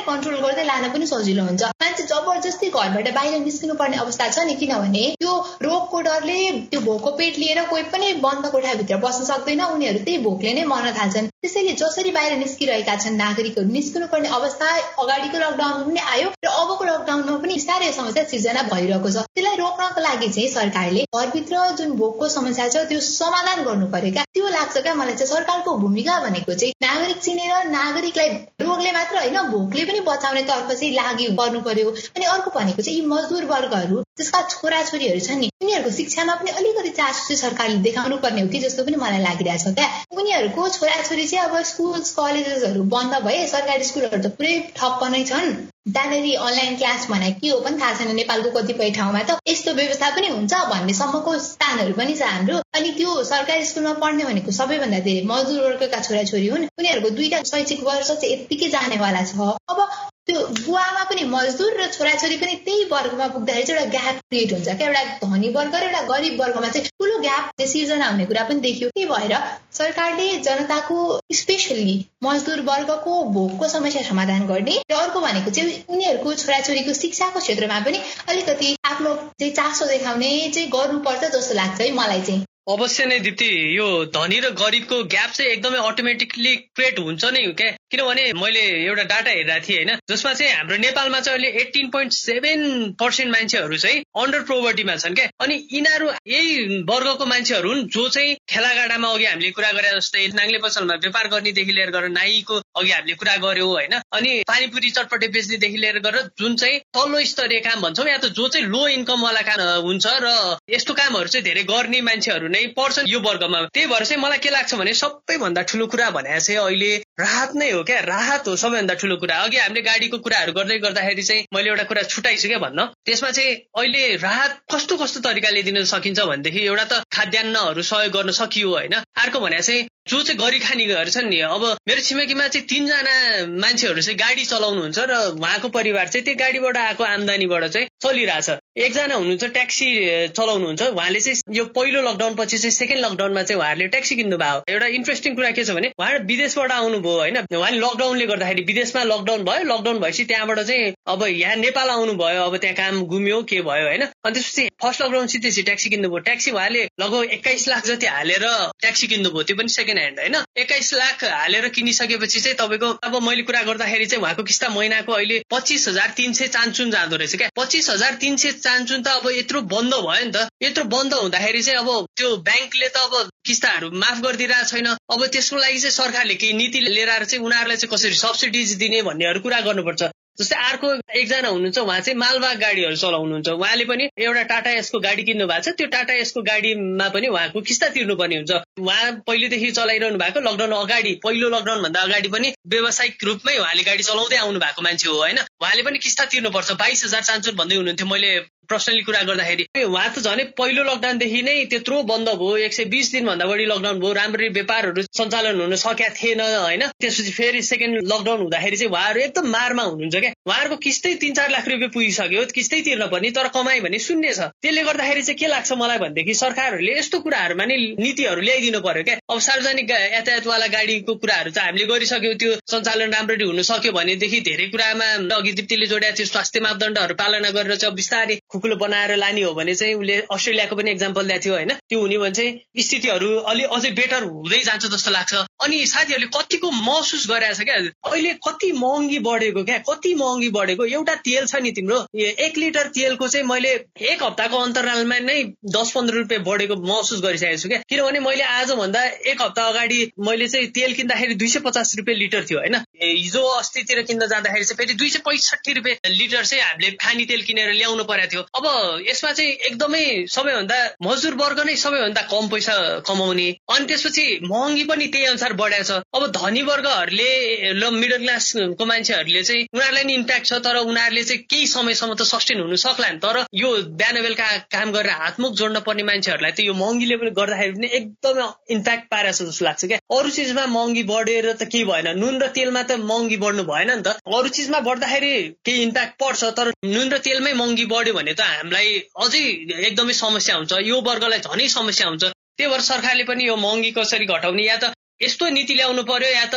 कन्ट्रोल गर्दै लान पनि सजिलो हुन्छ। मान्छे जबरजस्ती घरबाट बाहिर निस्किनु पर्ने अवस्था छ नि किनभने त्यो रोगको डरले त्यो भोकको पेट लिएर कोही पनि बन्द कोठाभित्र बस्न सक्दैन। उनीहरू त्यही भोकले नै मर्न थाल्छन्। त्यसैले जसरी बाहिर निस्किरहेका छन् नागरिकहरू निस्किनु पर्ने अवस्था अगाडिको लकडाउनमा पनि आयो र अबको लकडाउनमा पनि बिस्तारै समस्या सिर्जना भइरहेको छ। त्यसलाई रोक्नको लागि चाहिँ सरकारले घरभित्र जुन भोकको समस्या छ त्यो समाधान गर्नु पर्यो क्या त्यो लाग्छ क्या मलाई चाहिँ सरकारको भूमिका भनेको चाहिँ नागरिक चिनेर नागरिकलाई रोगले मात्र होइन भोकले पनि बचाउने तर्फ चाहिँ लागि गर्नु पर्यो। अनि अर्को भनेको चाहिँ यी मजदुर वर्गहरू जसका छोराछोरीहरू छन् नि उनीहरूको शिक्षामा पनि अलिकति चासो चाहिँ सरकारले देखाउनु पर्ने हो कि जस्तो पनि मलाई लागिरहेछ क्या। उनीहरूको छोराछोरी चाहिँ अब स्कुल कलेजेसहरू बन्द भए सरकारी स्कुलहरू त पुरै ठप्प नै छन्। त्यहाँनिर अनलाइन क्लास भने के हो पनि थाहा छैन नेपालको कतिपय ठाउँमा। त यस्तो व्यवस्था पनि हुन्छ भन्नेसम्मको स्थानहरू पनि छ हाम्रो। अनि त्यो सरकारी स्कुलमा पढ्ने भनेको सबैभन्दा धेरै मजदुर वर्गका छोराछोरी हुन्। उनीहरूको दुईटा शैक्षिक वर्ष चाहिँ यत्तिकै जानेवाला छ। अब त्यो बुवामा पनि मजदुर र छोराछोरी पनि त्यही वर्गमा पुग्दाखेरि चाहिँ एउटा ग्याप क्रिएट हुन्छ। क्या एउटा धनी वर्ग र एउटा गरिब वर्गमा चाहिँ ठुलो ग्याप सिर्जना हुने कुरा पनि देखियो। त्यही भएर सरकारले जनताको स्पेसल्ली मजदुर वर्गको भोगको समस्या समाधान गर्ने र अर्को भनेको चाहिँ उनीहरूको छोराछोरीको शिक्षाको क्षेत्रमा पनि अलिकति आफ्नो चाहिँ चासो देखाउने चाहिँ गर्नुपर्छ जस्तो लाग्छ है मलाई चाहिँ। अवश्य नै दिप्ती यो धनी र गरिबको ग्याप चाहिँ एकदमै अटोमेटिकली क्रिएट हुन्छ नै क्या? किनभने मैले एउटा डाटा हेरेको थिएँ होइन? जसमा चाहिँ हाम्रो नेपालमा चाहिँ अहिले एट्टिन पोइन्ट सेभेन पर्सेन्ट मान्छेहरू चाहिँ अन्डर प्रोभर्टीमा छन् क्या? अनि यिनीहरू यही वर्गको मान्छेहरू हुन् जो चाहिँ ठेलागाडामा अघि हामीले कुरा गरे जस्तै नाङ्ले पसलमा व्यापार गर्नेदेखि लिएर गरेर नाईको अघि हामीले कुरा गर्यो होइन? अनि पानीपुरी चटपटे बेच्नेदेखि लिएर गरेर जुन चाहिँ तल्लो स्तरीय काम भन्छौँ या त जो चाहिँ लो इन्कमवाला काम हुन्छ र यस्तो कामहरू चाहिँ धेरै गर्ने मान्छेहरू नै पर्छन् यो वर्गमा। त्यही भएर चाहिँ मलाई के लाग्छ भने सबैभन्दा ठुलो कुरा भने चाहिँ अहिले राहत नै हो क्या? राहत हो सबैभन्दा ठुलो कुरा। अघि हामीले गाडीको कुराहरू गर्दै गर्दाखेरि चाहिँ मैले एउटा कुरा छुट्याइछु क्या भन्न। त्यसमा चाहिँ अहिले राहत कस्तो कस्तो तरिकाले दिन सकिन्छ भनेदेखि एउटा त खाद्यान्नहरू सहयोग गर्न सकियो होइन। अर्को भने चाहिँ जो चाहिँ गरी खानेहरू छन् नि अब मेरो छिमेकीमा चाहिँ तिनजना मान्छेहरू चाहिँ गाडी चलाउनुहुन्छ र उहाँको परिवार चाहिँ त्यो गाडीबाट आएको आम्दानीबाट चाहिँ चलिरहेछ। एकजना हुनुहुन्छ ट्याक्सी चलाउनुहुन्छ। उहाँले चाहिँ यो पहिलो लकडाउन पछि चाहिँ सेकेन्ड लकडाउनमा चाहिँ उहाँहरूले ट्याक्सी किन्नु भयो एउटा इन्ट्रेस्टिङ कुरा के छ भने उहाँहरू विदेशबाट आउनुभयो होइन? उहाँले लकडाउनले गर्दाखेरि विदेशमा लकडाउन भयो। लकडाउन भएपछि त्यहाँबाट चाहिँ अब यहाँ नेपाल आउनुभयो। अब त्यहाँ काम गुम्यो के भयो होइन? अनि त्यसपछि फर्स्ट लकडाउन सिधै ट्याक्सी किन्नुभयो। ट्याक्सी उहाँले लगभग एक्काइस लाख जति हालेर ट्याक्सी किन्नुभयो त्यो पनि सेकेन्ड ह्यान्ड होइन? एक्काइस लाख हालेर किनिसकेपछि चाहिँ तपाईँको अब मैले कुरा गर्दाखेरि चाहिँ उहाँको किस्ता महिनाको अहिले पच्चिस हजार तिन सय चान्चुन जाँदो रहेछ क्या। पच्चिस हजार तिन सय चान्चुन त अब यत्रो बन्द भयो नि त। यत्रो बन्द हुँदाखेरि चाहिँ अब त्यो ब्याङ्कले त अब किस्ताहरू माफ गरिदिरहेको छैन। अब त्यसको लागि चाहिँ सरकारले केही नीति लिएर चाहिँ उनीहरूलाई चाहिँ कसरी सब्सिडिज दिने भन्नेहरू कुरा गर्नुपर्छ। जस्तै अर्को एकजना हुनुहुन्छ उहाँ चाहिँ मालबाग गाडीहरू चलाउनुहुन्छ। उहाँले पनि एउटा टाटा एसको गाडी किन्नु भएको छ। त्यो टाटा एसको गाडीमा पनि उहाँको किस्ता तिर्नुपर्ने हुन्छ। उहाँ पहिलेदेखि चलाइरहनु भएको लकडाउन अगाडि पहिलो लकडाउन भन्दा अगाडि पनि व्यावसायिक रूपमै उहाँले गाडी चलाउँदै आउनु भएको मान्छे हो होइन? उहाँले पनि किस्ता तिर्नुपर्छ। बाइस हजार चान्चुन भन्दै हुनुहुन्थ्यो। मैले पर्सनली कुरा गर्दाखेरि उहाँ त झनै पहिलो लकडाउनदेखि नै त्यत्रो बन्द भयो एक सय बिस दिनभन्दा बढी लकडाउन भयो राम्ररी व्यापारहरू सञ्चालन हुन सकेका थिएन होइन? त्यसपछि फेरि सेकेन्ड लकडाउन हुँदाखेरि चाहिँ उहाँहरू एकदम मारमा हुनुहुन्छ क्या। उहाँहरूको किस्तै तिन चार लाख रुपियाँ पुगिसक्यो किस्तै तिर्न पर्ने तर कमाइ भने शून्य छ। त्यसले गर्दाखेरि चाहिँ के लाग्छ मलाई भनेदेखि सरकारहरूले यस्तो कुराहरूमा नै नीतिहरू ल्याइदिनु पर्यो क्या। अब सार्वजनिक यातायातवाला गाडीको कुराहरू चाहिँ हामीले गरिसक्यौँ त्यो सञ्चालन राम्ररी हुन सक्यो भनेदेखि धेरै कुरामा अघि दिप्तीले जोड्या थियो स्वास्थ्य मापदण्डहरू पालना गरेर चाहिँ बिस्तारै खुकुलो बनाएर लाने हो भने चाहिँ उसले अस्ट्रेलियाको पनि इक्जाम्पल दिएको थियो होइन। त्यो हुने भने चाहिँ स्थितिहरू अलि अझै बेटर हुँदै जान्छ जस्तो लाग्छ। अनि साथीहरूले कतिको महसुस गरिरहेछ क्या? अहिले कति महँगी बढेको क्या? कति महँगी बढेको? एउटा तेल छ नि तिम्रो। एक लिटर तेलको चाहिँ मैले एक हप्ताको अन्तरालमा नै दस पन्ध्र रुपियाँ बढेको महसुस गरिसकेको छु क्या। किनभने मैले आजभन्दा एक हप्ता अगाडि मैले चाहिँ तेल किन्दाखेरि दुई सय पचास रुपियाँ लिटर थियो होइन। हिजो अस्तितिर किन्न जाँदाखेरि चाहिँ फेरि दुई सय पैँसठी रुपियाँ लिटर चाहिँ हामीले खानी तेल किनेर ल्याउनु परेको थियो। अब यसमा चाहिँ एकदमै सबैभन्दा मजदुर वर्ग नै सबैभन्दा कम पैसा कमाउने। अनि त्यसपछि महँगी पनि त्यही अनुसार बढाएको छ। अब धनी वर्गहरूले मिडल क्लासको मान्छेहरूले चाहिँ उनीहरूलाई नि इम्प्याक्ट छ तर उनीहरूले चाहिँ केही समयसम्म त सस्टेन हुनु सक्ला नि। तर यो बिहान बेलुका काम गरेर हातमुख जोड्न पर्ने मान्छेहरूलाई त यो महँगीले पनि गर्दाखेरि पनि एकदमै इम्प्याक्ट पारेको छ जस्तो लाग्छ क्या। अरू चिजमा महँगी बढेर त केही भएन। नुन र तेलमा त महँगी बढ्नु भएन नि त। अरू चिजमा बढ्दाखेरि केही इम्प्याक्ट पर्छ तर नुन र तेलमै महँगी बढ्यो भने त हामीलाई अझै एकदमै समस्या हुन्छ। यो वर्गलाई झनै समस्या हुन्छ। त्यही भएर सरकारले पनि यो महँगी कसरी घटाउने या त यस्तो नीति ल्याउनु पर्यो या त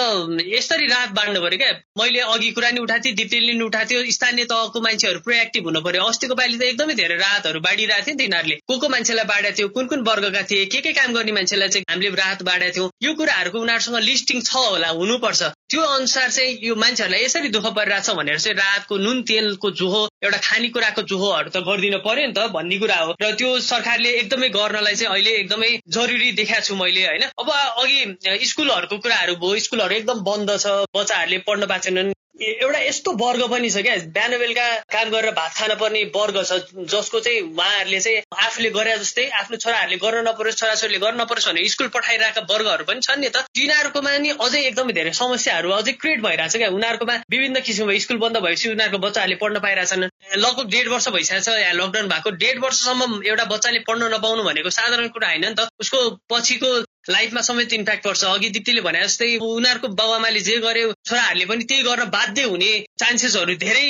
यसरी राहत बाँड्नु पर्यो क्या? मैले अघि कुरा नि उठाएको थिएँ दिप्तीले नि उठाएको थियो स्थानीय तहको मान्छेहरू प्रोएक्टिभ हुनु पर्यो। अस्तिको पालि त एकदमै धेरै राहतहरू बाँडिरहेको थियो नि तिनीहरूले। को को मान्छेलाई बाँडेको थियो कुन कुन वर्गका थिए के के काम गर्ने मान्छेलाई चाहिँ हामीले राहत बाँडेको थियौँ। यो कुराहरूको उनीहरूसँग लिस्टिङ छ होला हुनुपर्छ। त्यो अनुसार चाहिँ यो मान्छेहरूलाई यसरी दुःख परिरहेछ भनेर चाहिँ राहतको नुन तेलको जुहो एउटा खानेकुराको जुहोहरू त गरिदिनु पर्यो नि त भन्ने कुरा हो। र त्यो सरकारले एकदमै गर्नलाई चाहिँ अहिले एकदमै जरुरी देखाएको छु मैले होइन। अब अघि स्कुलहरूको कुराहरू भयो स्कुलहरू एकदम बन्द छ बच्चाहरूले पढ्न पाएनन् एउटा यस्तो वर्ग पनि छ क्या। बिहान बेलुका काम गरेर भात खान पर्ने वर्ग छ जसको चाहिँ उहाँहरूले चाहिँ आफूले गरे जस्तै आफ्नो छोराहरूले गर्न नपरोस् छोराछोरीले गर्न नपरोस् भनेर स्कुल पठाइरहेका वर्गहरू पनि छन् नि त। तिनीहरूकोमा नि अझै एकदमै धेरै समस्याहरू अझै क्रिएट भइरहेछ क्या। उनीहरूकोमा विभिन्न किसिमको स्कुल बन्द भएपछि उनीहरूको बच्चाहरूले पढ्न पाइरहेछन्। लगभग डेढ वर्ष भइसकेको छ यहाँ लकडाउन भएको। डेढ वर्षसम्म एउटा बच्चाले पढ्न नपाउनु भनेको साधारण कुरा होइन नि त। उसको पछिको लाइफमा समेत इम्प्याक्ट पर्छ। अघि दिप्तीले भने जस्तै उनीहरूको बाबुआमाले जे गर्यो छोराहरूले पनि त्यही गर्न बाध्य हुने चान्सेसहरू धेरै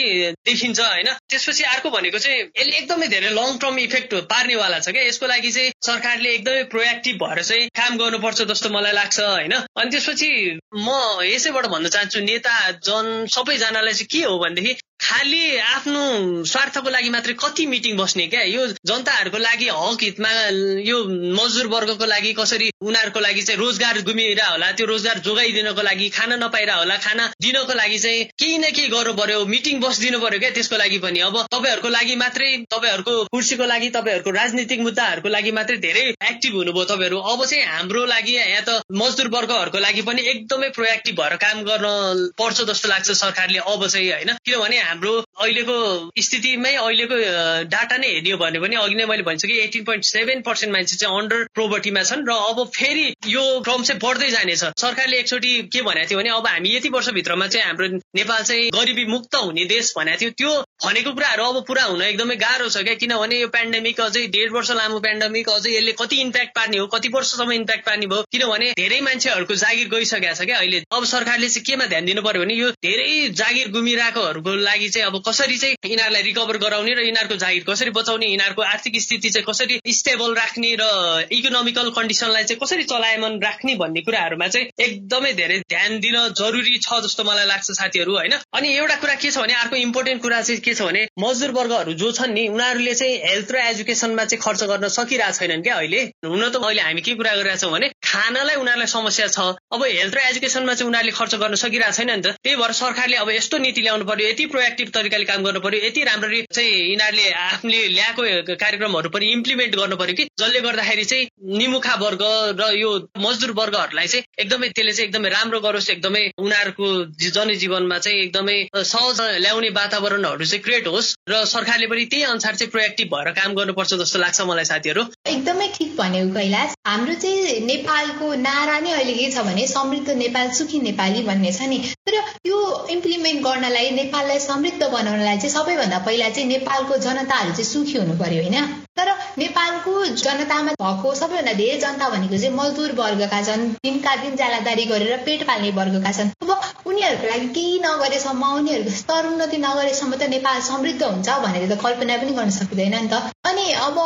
देखिन्छ होइन? त्यसपछि अर्को भनेको चाहिँ यसले एकदमै धेरै लङ टर्म इफेक्ट पार्नेवाला छ क्या। यसको लागि चाहिँ सरकारले एकदमै प्रोएक्टिभ भएर चाहिँ काम गर्नुपर्छ जस्तो मलाई लाग्छ होइन? अनि त्यसपछि म यसैबाट भन्न चाहन्छु नेता जन सबैजनालाई चाहिँ के हो भनेदेखि खालि आफ्नो स्वार्थको लागि मात्रै कति मिटिङ बस्ने क्या? यो जनताहरूको लागि हक हितमा यो मजदुर वर्गको लागि कसरी उनीहरूको लागि चाहिँ रोजगार गुमिरह होला त्यो रोजगार जोगाइदिनको लागि खाना नपाइरह होला खाना दिनको लागि चाहिँ केही न केही गर्नु पर्यो मिटिङ बसिदिनु पर्यो क्या त्यसको लागि पनि। अब तपाईँहरूको लागि मात्रै तपाईँहरूको कुर्सीको लागि तपाईँहरूको राजनीतिक मुद्दाहरूको लागि मात्रै धेरै एक्टिभ हुनुभयो तपाईँहरू। अब चाहिँ हाम्रो लागि या त मजदुर वर्गहरूको लागि पनि एकदमै प्रोएक्टिभ भएर काम गर्न पर्छ जस्तो लाग्छ सरकारले अब चाहिँ होइन? किनभने हाम्रो अहिलेको स्थितिमै अहिलेको डाटा नै हेर्ने हो भने पनि अघि नै मैले भनिसकेँ एटिन पोइन्ट सेभेन पर्सेन्ट मान्छे चाहिँ अन्डर प्रोभर्टीमा छन् र अब फेरि यो क्रम चाहिँ बढ्दै जानेछ। सरकारले एकचोटि के भनेको थियो भने अब हामी यति वर्षभित्रमा चाहिँ हाम्रो नेपाल चाहिँ गरिबी मुक्त हुने देश भनेको थियो। त्यो भनेको कुराहरू अब पुरा हुन एकदमै गाह्रो छ क्या किनभने यो पेन्डेमिक अझै डेढ वर्ष लामो पेन्डेमिक अझै यसले कति इम्प्याक्ट पार्ने हो कति वर्षसम्म इम्प्याक्ट पार्ने भयो किनभने धेरै मान्छेहरूको जागिर गइसकेको छ क्या अहिले। अब सरकारले चाहिँ केमा ध्यान दिनु पर्यो भने यो धेरै जागिर गुमिरहेकोहरूको लागि लागि चाहिँ अब कसरी चाहिँ यिनीहरूलाई रिकभर गराउने र यिनीहरूको जागिर कसरी बचाउने यिनीहरूको आर्थिक स्थिति चाहिँ कसरी स्टेबल राख्ने र इकोनोमिकल कन्डिसनलाई चाहिँ कसरी चलायमान राख्ने भन्ने कुराहरूमा चाहिँ एकदमै धेरै ध्यान दिन जरुरी छ जस्तो मलाई लाग्छ साथीहरू होइन? अनि एउटा कुरा के छ भने अर्को इम्पोर्टेन्ट कुरा चाहिँ के छ भने मजदुर वर्गहरू जो छन् नि उनीहरूले चाहिँ हेल्थ र एजुकेसनमा चाहिँ खर्च गर्न सकिरहेको छैनन् क्या अहिले। हुन त अहिले हामी के कुरा गरिरहेछौँ भने खानालाई उनीहरूलाई समस्या छ। अब हेल्थ र एजुकेसनमा चाहिँ उनीहरूले खर्च गर्न सकिरहेको छैन नि त। त्यही भएर सरकारले अब यस्तो नीति ल्याउनु पर्यो। यति प्रोएक्टिभ तरिकाले काम गर्नु पर्यो। यति राम्ररी चाहिँ यिनीहरूले आफूले ल्याएको कार्यक्रमहरू पनि इम्प्लिमेन्ट गर्नु पर्यो कि जसले गर्दाखेरि चाहिँ निमुखा वर्ग र यो मजदुर वर्गहरूलाई चाहिँ एकदमै त्यसले चाहिँ एकदमै राम्रो गरोस् एकदमै उनीहरूको जनजीवनमा चाहिँ एकदमै सहज ल्याउने वातावरणहरू चाहिँ क्रिएट होस् र सरकारले पनि त्यही अनुसार चाहिँ प्रोएक्टिभ भएर काम गर्नुपर्छ जस्तो लाग्छ मलाई साथीहरू। एकदमै ठिक भनेको कैलाश। हाम्रो चाहिँ नेपालको नारा नै अहिले के छ भने समृद्ध नेपाल सुखी नेपाली भन्ने छ नि। तर यो इम्प्लिमेन्ट गर्नलाई नेपाललाई समृद्ध बनाउनलाई चाहिँ सबैभन्दा पहिला चाहिँ नेपालको जनताहरू चाहिँ सुखी हुनु पर्यो होइन? तर नेपालको जनतामा भएको सबैभन्दा धेरै जनता भनेको चाहिँ मजदुर वर्गका छन् दिनका दिन जालादारी गरेर पेट पाल्ने वर्गका छन्। अब उनीहरूको लागि केही नगरेसम्म उनीहरूको स्तरोन्नति नगरेसम्म त नेपाल समृद्ध हुन्छ भनेर त कल्पना पनि गर्न सकिँदैन नि त। अनि अब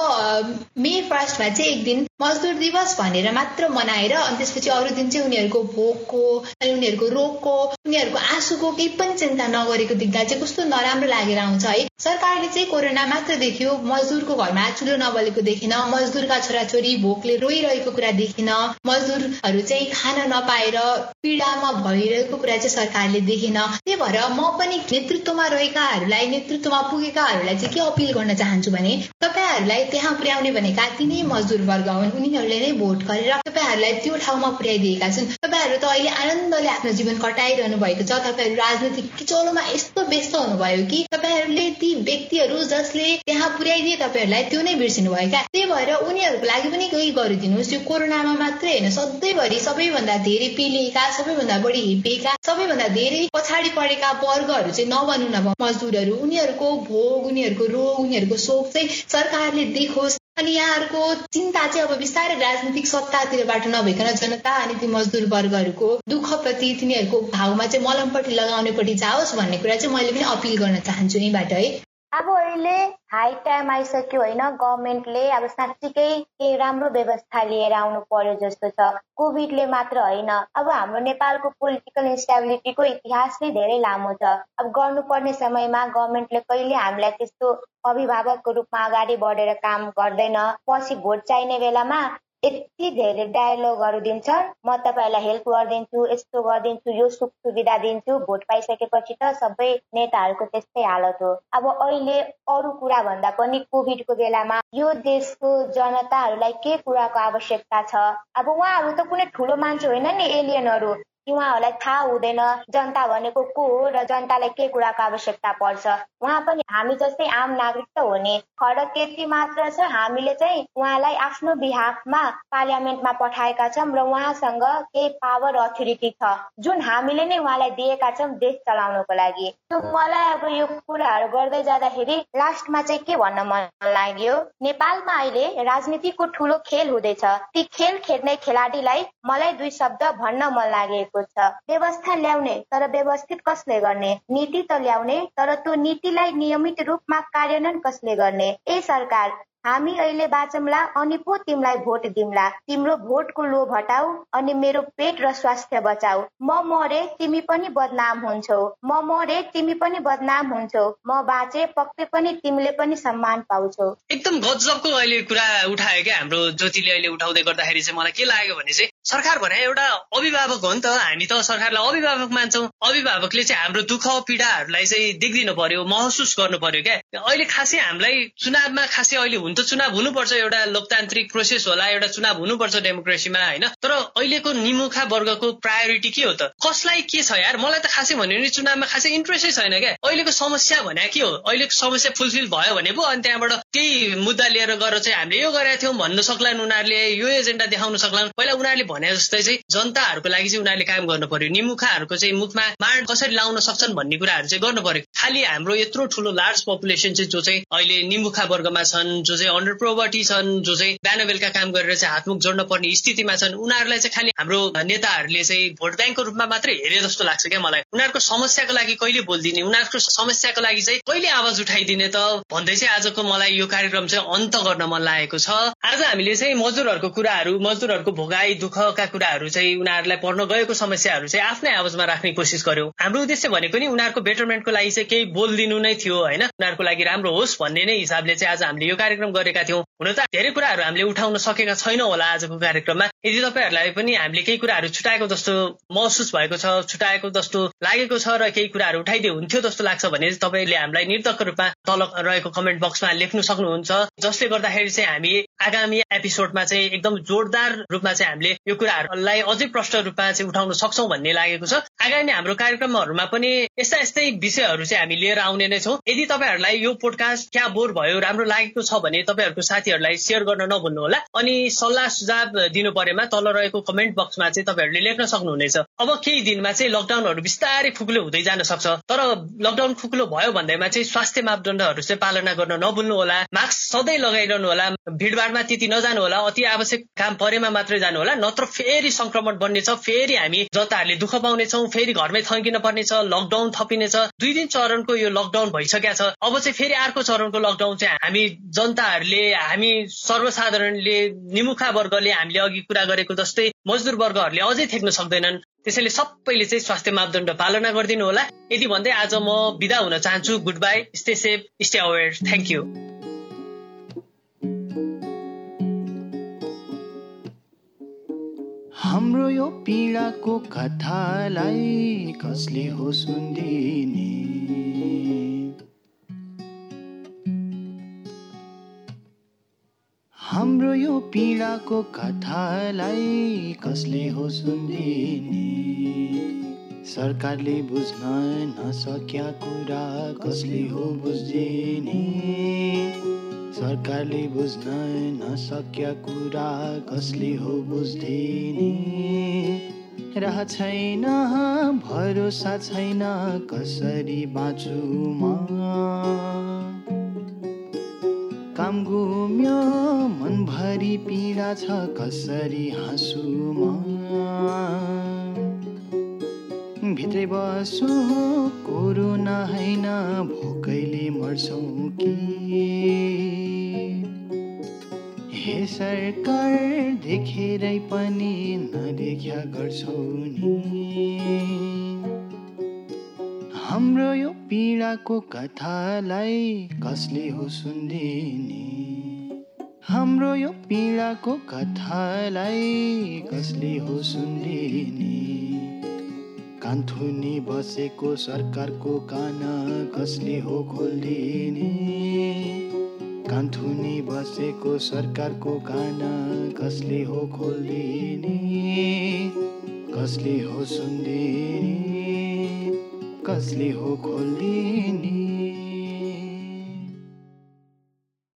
मे फर्स्टमा चाहिँ एक दिन मजदुर दिवस भनेर मात्र मनाएर अनि त्यसपछि अरू दिन चाहिँ उनीहरूको भोकको अनि उनीहरूको रोगको उनीहरूको आँसुको केही पनि चिन्ता नगरेको देख्दा चाहिँ कस्तो नराम्रो लागेर आउँछ है। सरकारले चाहिँ कोरोना मात्र देखियो मजदुरको घरमा चुलो नबलेको देखिन मजदुरका छोराछोरी भोकले रोइरहेको कुरा देखिन मजदुरहरू चाहिँ खान नपाएर पीडामा भइरहेको कुरा चाहिँ सरकारले देखिन। त्यही भएर म पनि नेतृत्वमा रहेकाहरूलाई नेतृत्वमा पुगेकाहरूलाई चाहिँ के अपिल गर्न चाहन्छु भने तपाईँहरूलाई त्यहाँ पुर्याउने भनेका तिनै मजदुर वर्ग हुन्। उनीहरूले नै भोट गरेर तपाईँहरूलाई त्यो ठाउँमा पुर्याइदिएका छन्। तपाईँहरू त अहिले आनन्दले आफ्नो जीवन कटाइरहनु भएको छ। तपाईँहरू राजनीतिक किचौलोमा यस्तो व्यस्त हुनुभयो कि तपाईँहरूले ती व्यक्तिहरू जसले त्यहाँ पुर्याइदिए तपाईँहरूलाई त्यो नै बिर्सिनु भयो क्या त्यही भएर उनीहरूको लागि पनि केही गरिदिनुहोस्। यो कोरोनामा मात्रै होइन। सधैँभरि सबैभन्दा धेरै पिलिएका सबैभन्दा बढी हिपेका सबैभन्दा धेरै पछाडि परेका वर्गहरू चाहिँ नबनु नभ मजदुरहरू। उनीहरूको भोग उनीहरूको रोग उनीहरूको शोक चाहिँ सरकारले देखोस् अनि यहाँहरूको चिन्ता चाहिँ अब बिस्तारै राजनीतिक सत्तातिरबाट नभइकन जनता अनि ती मजदुर वर्गहरूको दुःखप्रति तिनीहरूको घाउमा चाहिँ मलमपट्टि लगाउनेपट्टि जाओस् भन्ने कुरा चाहिँ मैले पनि अपिल गर्न चाहन्छु यहीँबाट है। अब अहिले हाई टाइम आइसक्यो होइन गभर्मेन्टले अब साँच्चीकै केही राम्रो व्यवस्था लिएर आउनु पर्यो जस्तो छ। कोभिडले मात्र होइन अब हाम्रो नेपालको पोलिटिकल इन्स्टेबिलिटीको इतिहास नै धेरै लामो छ। अब गर्नुपर्ने समयमा गभर्मेन्टले कहिले हामीलाई त्यस्तो अभिभावकको रूपमा अगाडि बढेर काम गर्दैन पछि भोट चाहिने बेलामा यति धेरै डायलगहरू दिन्छन्। म तपाईँहरूलाई हेल्प गरिदिन्छु यस्तो गरिदिन्छु यो सुख सुविधा दिन्छु भोट पाइसकेपछि त सबै नेताहरूको त्यस्तै हालत हो। अब अहिले अरू कुरा भन्दा पनि कोभिडको बेलामा यो देशको जनताहरूलाई के कुराको आवश्यकता छ? अब उहाँहरू त कुनै ठुलो मान्छे होइन नि एलियनहरू। उहाँहरूलाई थाहा हुँदैन। जनता भनेको को हो र जनतालाई के कुराको आवश्यकता पर्छ? उहाँ पनि हामी जस्तै आम नागरिक त हो नि। फरक यति मात्र छ हामीले चाहिँ उहाँलाई आफ्नो बिहाफमा पार्लियामेन्टमा पठाएका छौँ र उहाँसँग केही पावर अथोरिटी छ। जुन हामीले नै उहाँलाई दिएका छौँ देश चलाउनको लागि। मलाई अब यो कुराहरू गर्दै जाँदाखेरि लास्टमा चाहिँ के भन्न मन लाग्यो? नेपालमा अहिले राजनीतिको ठुलो खेल हुँदैछ। ती खेल खेल्ने खेलाडीलाई मलाई दुई शब्द भन्न मन लागेको छ। व्यवस्था ल्याउने तर व्यवस्थित कसले गर्ने? नीति त ल्याउने तर त्यो नीतिलाई नियमित रूपमा कार्यान्वयन कसले गर्ने? ए सरकार हामी अहिले बाँचौँला अनि पो तिमीलाई भोट दिउँला तिम्रो भोटको लोभ हटाऊ अनि मेरो पेट र स्वास्थ्य बचाऊ। म मरे तिमी पनि बदनाम हुन्छौ। म मरे तिमी पनि बदनाम हुन्छौ। म बाँचे पक्कै पनि तिमीले पनि सम्मान पाउँछौ। एकदम गजबको अहिले कुरा उठायो क्या हाम्रो ज्योतिले अहिले उठाउँदै गर्दाखेरि चाहिँ मलाई के लाग्यो भने चाहिँ सरकार भने एउटा अभिभावक हो नि त। हामी त सरकारलाई अभिभावक मान्छौँ। अभिभावकले चाहिँ हाम्रो दुःख पीडाहरूलाई चाहिँ देखिदिनु पर्यो महसुस गर्नु पर्यो क्या। अहिले खासै हामीलाई चुनावमा खासै अहिले हुन त चुनाव हुनुपर्छ एउटा लोकतान्त्रिक प्रोसेस होला एउटा चुनाव हुनुपर्छ डेमोक्रेसीमा होइन? तर अहिलेको निमुखा वर्गको प्रायोरिटी के हो त? कसलाई के छ यार? मलाई त खासै भन्यो भने चुनावमा खासै इन्ट्रेस्टै छैन क्या। अहिलेको समस्या भने के हो? अहिलेको समस्या फुलफिल भयो भने पो अनि त्यहाँबाट केही मुद्दा लिएर गएर चाहिँ हामीले यो गरेका थियौँ भन्न सक्लान् उनीहरूले यो एजेन्डा देखाउन सक्लान्। पहिला उनीहरूले भने जस्तै चाहिँ जनताहरूको लागि चाहिँ उनीहरूले काम गर्नु पर्यो। निमुखाहरूको चाहिँ मुखमा माड कसरी लाउन सक्छन् भन्ने कुराहरू चाहिँ गर्नु पर्यो। खालि हाम्रो यत्रो ठुलो लार्ज पपुलेसन चाहिँ जो चाहिँ अहिले निमुखा वर्गमा छन् जो चाहिँ अन्डर प्रोभर्टी छन् जो चाहिँ बिहान बेलुका काम गरेर चाहिँ हातमुख जोड्न पर्ने स्थितिमा छन् उनीहरूलाई चाहिँ खालि हाम्रो नेताहरूले चाहिँ भोट ब्याङ्कको रूपमा मात्रै हेरे जस्तो लाग्छ क्या मलाई। उनीहरूको समस्याको लागि कहिले बोलिदिने उनीहरूको समस्याको लागि चाहिँ कहिले आवाज उठाइदिने त? भन्दै चाहिँ आजको मलाई यो कार्यक्रम चाहिँ अन्त गर्न मन लागेको छ। आज हामीले चाहिँ मजदुरहरूको कुराहरू मजदुरहरूको भोगाई दुःखका कुराहरू चाहिँ उनीहरूलाई पर्न गएको समस्याहरू चाहिँ आफ्नै आवाजमा राख्ने कोसिस गर्यो। हाम्रो उद्देश्य भनेको नि उनीहरूको बेटरमेन्टको लागि चाहिँ केही बोलिदिनु नै थियो होइन? उनीहरूको लागि राम्रो होस् भन्ने नै हिसाबले चाहिँ आज हामीले यो कार्यक्रम गरेका थियौँ। हुन त धेरै कुराहरू हामीले उठाउन सकेका छैनौँ होला आजको कार्यक्रममा। यदि तपाईँहरूलाई पनि हामीले केही कुराहरू छुटाएको जस्तो महसुस भएको छ छुटाएको जस्तो लागेको छ र केही कुराहरू उठाइदिए हुन्थ्यो जस्तो लाग्छ भने तपाईँले हामीलाई निर्धक रूपमा तल रहेको कमेन्ट बक्समा लेख्नु सक्नुहुन्छ। जसले गर्दाखेरि चाहिँ हामी आगामी एपिसोडमा चाहिँ एकदम जोरदार रूपमा चाहिँ हामीले यो कुराहरूलाई अझै प्रष्ट रूपमा चाहिँ उठाउन सक्छौँ भन्ने लागेको छ। आगामी हाम्रो कार्यक्रमहरूमा पनि यस्ता यस्तै विषयहरू चाहिँ हामी लिएर आउने नै छौँ। यदि तपाईँहरूलाई यो पोडकास्ट क्या बोर भयो राम्रो लागेको छ भने तपाईँहरूको साथी साथीहरूलाई सेयर गर्न नभुल्नु होला अनि सल्लाह सुझाव दिनु परेमा तल रहेको कमेन्ट बक्समा चाहिँ तपाईँहरूले लेख्न सक्नुहुनेछ। अब केही दिनमा चाहिँ लकडाउनहरू बिस्तारै खुकुलो हुँदै जान सक्छ। तर लकडाउन खुकुलो भयो भन्दैमा चाहिँ स्वास्थ्य मापदण्डहरू चाहिँ पालना गर्न नभुल्नु होला। मास्क सधैँ लगाइरहनु होला। भिडभाडमा त्यति नजानु होला। अति आवश्यक काम परेमा मात्रै जानु होला। नत्र फेरि संक्रमण बन्नेछ। फेरि हामी जनताहरूले दुःख पाउनेछौँ। फेरि घरमै थन्किन पर्नेछ। लकडाउन थपिनेछ। दुई दिन चरणको यो लकडाउन भइसकेका छ। अब चाहिँ फेरि अर्को चरणको लकडाउन चाहिँ हामी जनताहरूले हामी सर्वसाधारणले निमुखा वर्गले हामीले अघि कुरा गरेको जस्तै मजदुर वर्गहरूले अझै थेक्न सक्दैनन्। त्यसैले सबैले चाहिँ स्वास्थ्य मापदण्ड पालना गरिदिनु होला। यति भन्दै आज म विदा हुन चाहन्छु। Good bye stay safe stay aware thank you हाम्रो यो पीडाको कथालाई कसले हो सुनिदिने? हाम्रो यो पीडाको कथालाई कसले हो सुनिदिने? सरकारले बुझ्न नसक्या कुरा कसले हो बुझिदिने? सरकारले बुझ्न नसक्या कुरा कसले हो बुझिदिने? राह छैन भरोसा छैन कसरी बाँचुमा काम गुम्यो मनभरि पीडा छ कसरी हाँसुमा? भित्रै बसु कोरोना होइन भोकैले मर्छौँ कि? हे सरकार देखेरै पनि नदेख्या गर्छौ नि। हाम्रो यो पीडाको कथालाई कसले हो सुनिदिने? हाम्रो यो पीडाको कथालाई कसले हो सुनिदिने? कान्थुनी बसेको सरकारको कान कसले हो खोलिदिने? कान्थुनी बसेको सरकारको कान कसले हो खोलिदिने? कसले हो सुनिदिने? कसले हो खोलिदिने